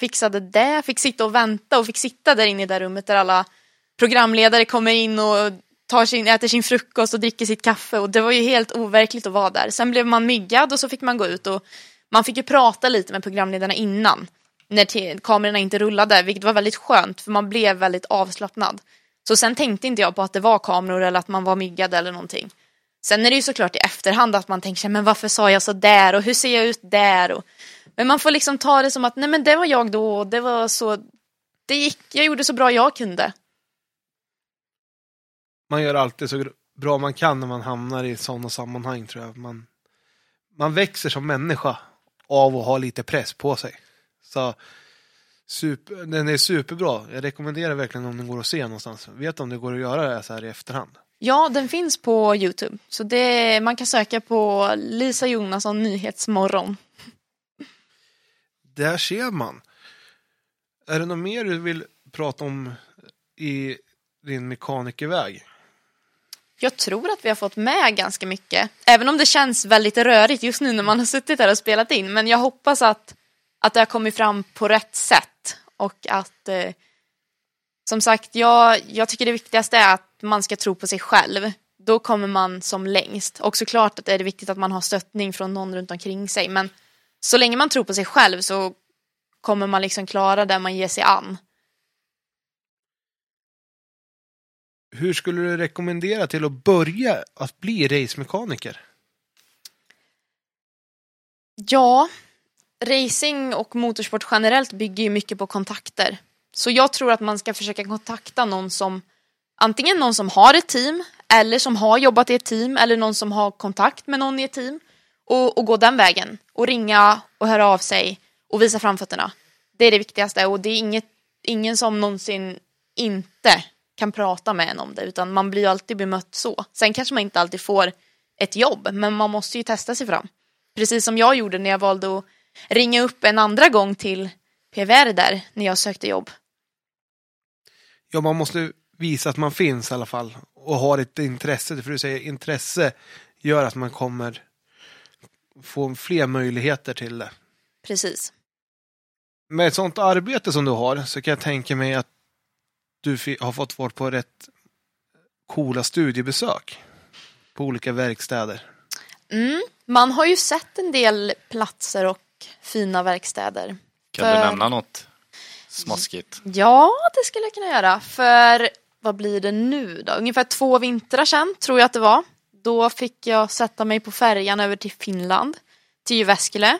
fixade det, fick sitta och vänta och fick sitta där inne i det rummet där alla programledare kommer in och tar sin, äter sin frukost och dricker sitt kaffe och det var ju helt overkligt att vara där. Sen blev man myggad och så fick man gå ut och man fick ju prata lite med programledarna innan när kamerorna inte rullade, vilket var väldigt skönt för man blev väldigt avslappnad. Så sen tänkte inte jag på att det var kameror eller att man var myggad eller någonting. Sen är det ju såklart i efterhand att man tänker sig, men varför sa jag så där och hur ser jag ut där? Och... Men man får liksom ta det som att, nej men det var jag då och det var så, det gick, jag gjorde så bra jag kunde. Man gör alltid så bra man kan när man hamnar i sådana sammanhang tror jag. Man, man växer som människa av att ha lite press på sig. Så super, den är superbra. Jag rekommenderar verkligen om den går att se någonstans. Vet om det går att göra det så här i efterhand? Ja, den finns på Youtube. Så det, man kan söka på Lisa Jonasson Nyhetsmorgon. Där ser man. Är det något mer du vill prata om i din mekanikerväg? Jag tror att vi har fått med ganska mycket. Även om det känns väldigt rörigt just nu när man har suttit här och spelat in. Men jag hoppas att, att det har kommit fram på rätt sätt. Och att eh, som sagt, jag, jag tycker det viktigaste är att man ska tro på sig själv. Då kommer man som längst. Och såklart att det är viktigt att man har stöttning från någon runt omkring sig. Men så länge man tror på sig själv så kommer man liksom klara det man ger sig an. hur skulle du rekommendera till att börja att bli racemekaniker? Ja, racing och motorsport generellt bygger ju mycket på kontakter. Så jag tror att man ska försöka kontakta någon som antingen någon som har ett team eller som har jobbat i ett team eller någon som har kontakt med någon i ett team och, och gå den vägen och ringa och höra av sig och visa framfötterna. Det är det viktigaste och det är inget, ingen som någonsin inte kan prata med en om det utan man blir ju alltid bemött så. Sen kanske man inte alltid får ett jobb men man måste ju testa sig fram. Precis som jag gjorde när jag valde att ringa upp en andra gång till PVR där när jag sökte jobb. Ja, man måste visa att man finns i alla fall och har ett intresse. För du säger intresse gör att man kommer få fler möjligheter till det. Precis. Med ett sånt arbete som du har så kan jag tänka mig att du har fått vara på rätt coola studiebesök på olika verkstäder. Mm. Man har ju sett en del platser och fina verkstäder. Kan För- du nämna något smaskigt? Ja, det skulle jag kunna göra. För vad blir det nu då? Ungefär två vintrar sedan tror jag att det var. Då fick jag sätta mig på färjan över till Finland, till Jyväskylä.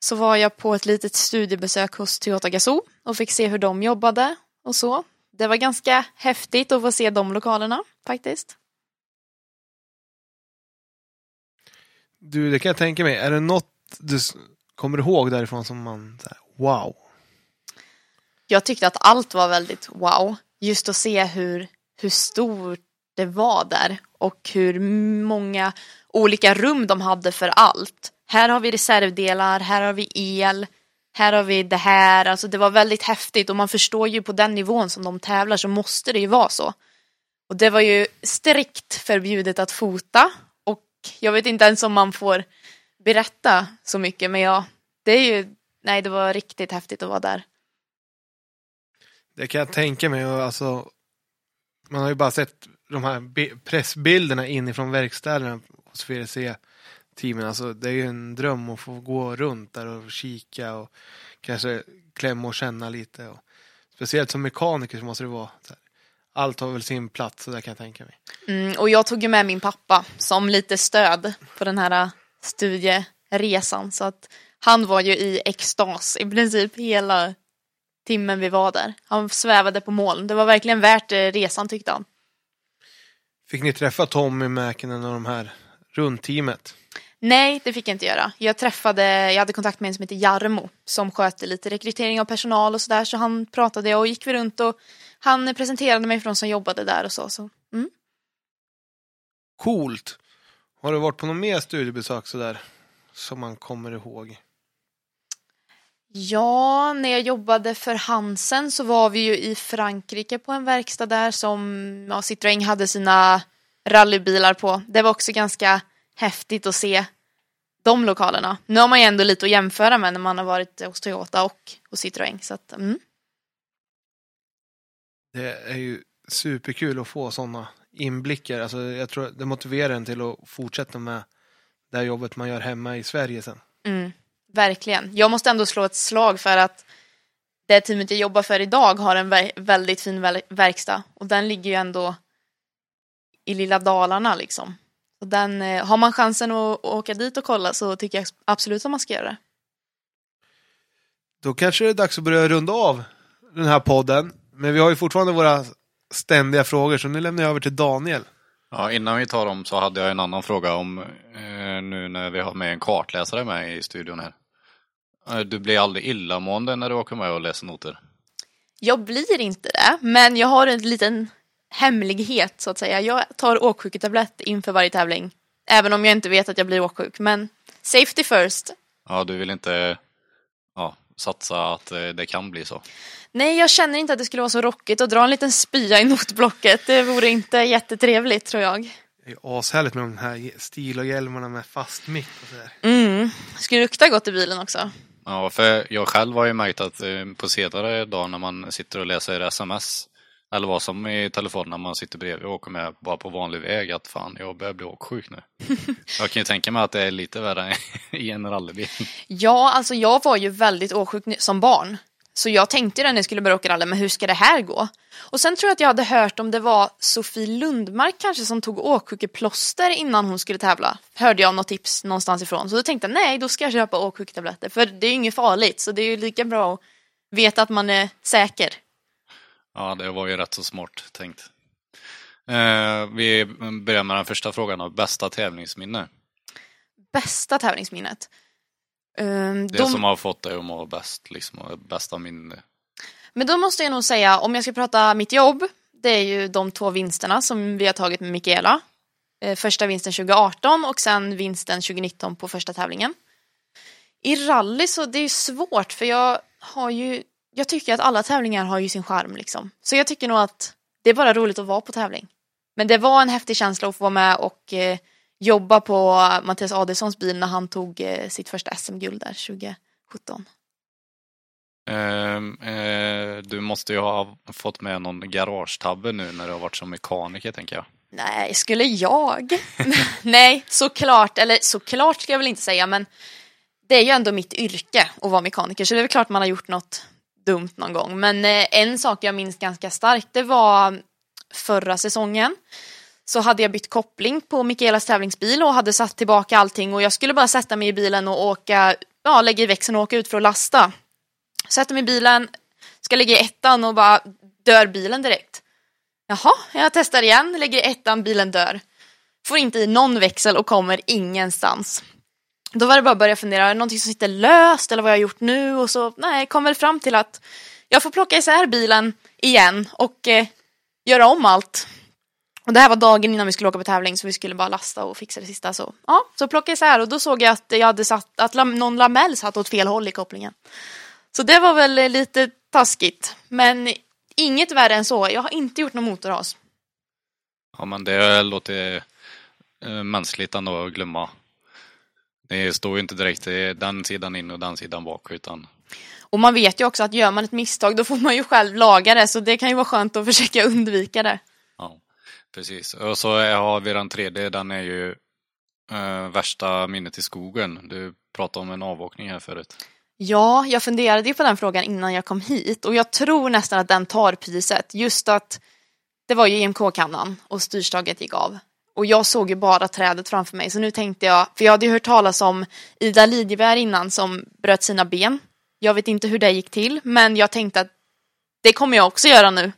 Så var jag på ett litet studiebesök hos Toyota Gazoo och fick se hur de jobbade och så. Det var ganska häftigt att få se de lokalerna faktiskt. Du, det kan jag tänka mig. Är det något du kommer ihåg därifrån som man, här, wow? Jag tyckte att allt var väldigt wow. Just att se hur, hur stort det var där och hur många olika rum de hade för allt. Här har vi reservdelar, här har vi el, här har vi det här. Alltså det var väldigt häftigt och man förstår ju på den nivån som de tävlar så måste det ju vara så. Och det var ju strikt förbjudet att fota och jag vet inte ens om man får berätta så mycket men ja, det är ju, nej det var riktigt häftigt att vara där. Det kan jag tänka mig. Och alltså, man har ju bara sett de här pressbilderna inifrån verkstäderna hos VRC-teamen. Alltså, det är ju en dröm att få gå runt där och kika och kanske klämma och känna lite. Och, speciellt som mekaniker så måste det vara så här. Allt har väl sin plats, så där kan jag tänka mig. Mm, och jag tog ju med min pappa som lite stöd på den här äh, studieresan. Så att han var ju i extas i princip hela timmen vi var där. Han svävade på moln. Det var verkligen värt äh, resan tyckte han. Fick ni träffa Tommy Mäkinen och de här runt teamet? Nej, det fick jag inte göra. Jag träffade, jag hade kontakt med en som heter Jarmo som sköter lite rekrytering av personal och sådär. Så han pratade och gick vi runt och han presenterade mig för de som jobbade där och så. så. Mm. Coolt! Har du varit på något mer studiebesök sådär? Som man kommer ihåg? Ja, när jag jobbade för Hansen så var vi ju i Frankrike på en verkstad där som ja, Citroën hade sina rallybilar på. Det var också ganska häftigt att se de lokalerna. Nu har man ju ändå lite att jämföra med när man har varit hos Toyota och hos Citroën. Så att, mm. Det är ju superkul att få sådana inblickar. Alltså, jag tror det motiverar en till att fortsätta med det här jobbet man gör hemma i Sverige sen. Mm, verkligen. Jag måste ändå slå ett slag för att det teamet jag jobbar för idag har en vä- väldigt fin verkstad och den ligger ju ändå i lilla Dalarna liksom. Så den, eh, har man chansen att, att åka dit och kolla så tycker jag absolut att man ska göra det. Då kanske det är dags att börja runda av den här podden. Men vi har ju fortfarande våra ständiga frågor, så nu lämnar jag över till Daniel. Ja, innan vi tar dem så hade jag en annan fråga om eh, nu när vi har med en kartläsare med i studion här. Eh, Du blir aldrig illamående när du åker med och läser noter? Jag blir inte det, men jag har en liten hemlighet så att säga. Jag tar åksjuketablett inför varje tävling. Även om jag inte vet att jag blir åksjuk, men safety first. Ja, du vill inte ja, satsa att eh, det kan bli så? Nej, jag känner inte att det skulle vara så rockigt att dra en liten spya i notblocket. Det vore inte jättetrevligt tror jag. Det är ashärligt med de här stilohjälmarna med fast mick och sådär. Mm. Skulle lukta gott i bilen också. Ja, för jag själv har ju märkt att eh, på senare dagar när man sitter och läser sms eller vad som i telefonen när man sitter bredvid och åker med bara på vanlig väg att fan, jag börjar bli åksjuk nu. jag kan ju tänka mig att det är lite värre i en rallybil. Ja, alltså jag var ju väldigt åksjuk som barn. Så jag tänkte ju när jag skulle börja åka rally, men hur ska det här gå? Och sen tror jag att jag hade hört om det var Sofie Lundmark kanske som tog åksjukeplåster innan hon skulle tävla. Hörde jag något tips någonstans ifrån. Så då tänkte jag nej, då ska jag köpa åksjuketabletter. För det är ju inget farligt, så det är ju lika bra att veta att man är säker. Ja, det var ju rätt så smart tänkt. Eh, vi börjar med den första frågan då. Bästa tävlingsminne? Bästa tävlingsminnet? Um, Det som har fått dig att må bäst, liksom, bästa minne. Men då måste jag nog säga, om jag ska prata mitt jobb, det är ju de två vinsterna som vi har tagit med Mikaela. Eh, första vinsten 2018 och sen vinsten 2019 på första tävlingen. I rally så det är ju svårt för jag har ju, jag tycker att alla tävlingar har ju sin charm liksom. Så jag tycker nog att det är bara roligt att vara på tävling. Men det var en häftig känsla att få vara med och eh, jobba på Mattias Adelssons bil när han tog eh, sitt första SM-guld där 2017. Ehm, eh, du måste ju ha fått med någon garagetabbe nu när du har varit som mekaniker, tänker jag. Nej, skulle jag? Nej, såklart, eller såklart ska jag väl inte säga, men det är ju ändå mitt yrke att vara mekaniker, så det är väl klart man har gjort något dumt någon gång. Men eh, en sak jag minns ganska starkt, det var förra säsongen. Så hade jag bytt koppling på Mikaelas tävlingsbil och hade satt tillbaka allting och jag skulle bara sätta mig i bilen och åka, ja, lägga i växeln och åka ut för att lasta. Sätter mig i bilen, ska lägga i ettan och bara dör bilen direkt. Jaha, jag testar igen, lägger i ettan, bilen dör. Får inte i någon växel och kommer ingenstans. Då var det bara att börja fundera, är det någonting som sitter löst eller vad jag har gjort nu? Och så, nej, kom väl fram till att jag får plocka isär bilen igen och eh, göra om allt. Och det här var dagen innan vi skulle åka på tävling så vi skulle bara lasta och fixa det sista. Så, ja, så plockade jag isär och då såg jag att jag hade satt, att någon lamell satt åt fel håll i kopplingen. Så det var väl lite taskigt. Men inget värre än så. Jag har inte gjort någon motorras. Ja, men det låter eh, mänskligt ändå att glömma. Det står ju inte direkt den sidan in och den sidan bak utan och man vet ju också att gör man ett misstag då får man ju själv laga det så det kan ju vara skönt att försöka undvika det. Precis. Och så har vi den tredje, den är ju eh, värsta minnet i skogen. Du pratade om en avåkning här förut. Ja, jag funderade ju på den frågan innan jag kom hit och jag tror nästan att den tar priset. Just att det var ju IMK-kannan och styrstaget gick av. Och jag såg ju bara trädet framför mig så nu tänkte jag, för jag hade ju hört talas om Ida Lidjeberg innan som bröt sina ben. Jag vet inte hur det gick till men jag tänkte att det kommer jag också göra nu.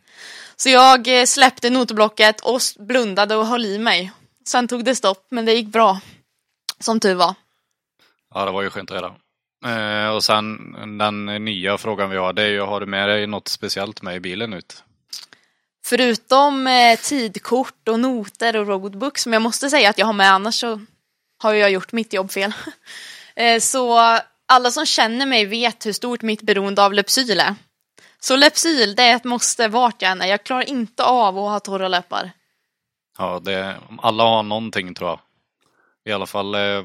Så jag eh, släppte notblocket och blundade och höll i mig. Sen tog det stopp men det gick bra. Som tur var. Ja det var ju skönt att höra. Eh, och sen den nya frågan vi har, det är ju, har du med dig något speciellt med i bilen ut? Förutom eh, tidkort och noter och roadbook som jag måste säga att jag har med, annars så har jag gjort mitt jobb fel. eh, så alla som känner mig vet hur stort mitt beroende av Lypsyl är. Så Lypsyl, det är ett måste vart jag än är. Jag klarar inte av att ha torra läppar. Ja, det, alla har någonting tror jag. I alla fall eh,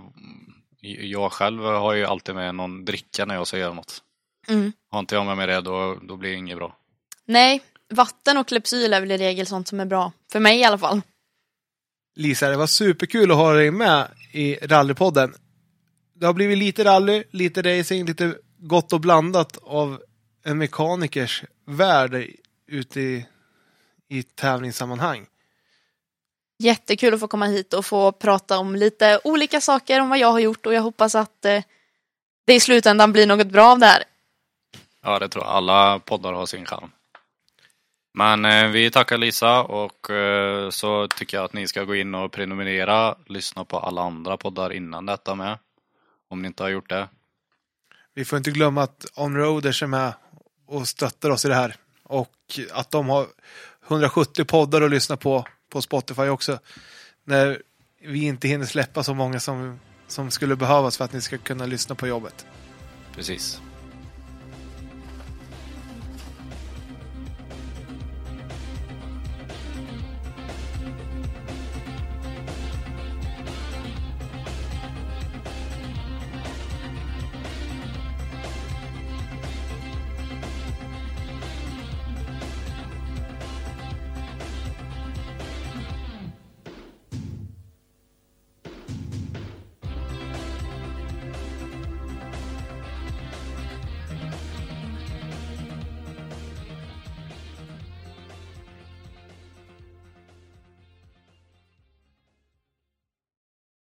jag själv har ju alltid med någon dricka när jag ska göra något. Mm. Har inte jag med mig det då, då blir det inget bra. Nej, vatten och Lypsyl är väl i regel sånt som är bra. För mig i alla fall. Lisa, det var superkul att ha dig med i rallypodden. Det har blivit lite rally, lite racing, lite gott och blandat av en mekanikers värld ute i, i tävlingssammanhang. Jättekul att få komma hit och få prata om lite olika saker om vad jag har gjort och jag hoppas att eh, det i slutändan blir något bra av det här. Ja, det tror jag. Alla poddar har sin charm. Men eh, vi tackar Lisa och eh, så tycker jag att ni ska gå in och prenumerera, lyssna på alla andra poddar innan detta med. Om ni inte har gjort det. Vi får inte glömma att Onroaders är med och stöttar oss i det här. Och att de har 170 poddar att lyssna på på Spotify också. När vi inte hinner släppa så många som, som skulle behövas för att ni ska kunna lyssna på jobbet. Precis.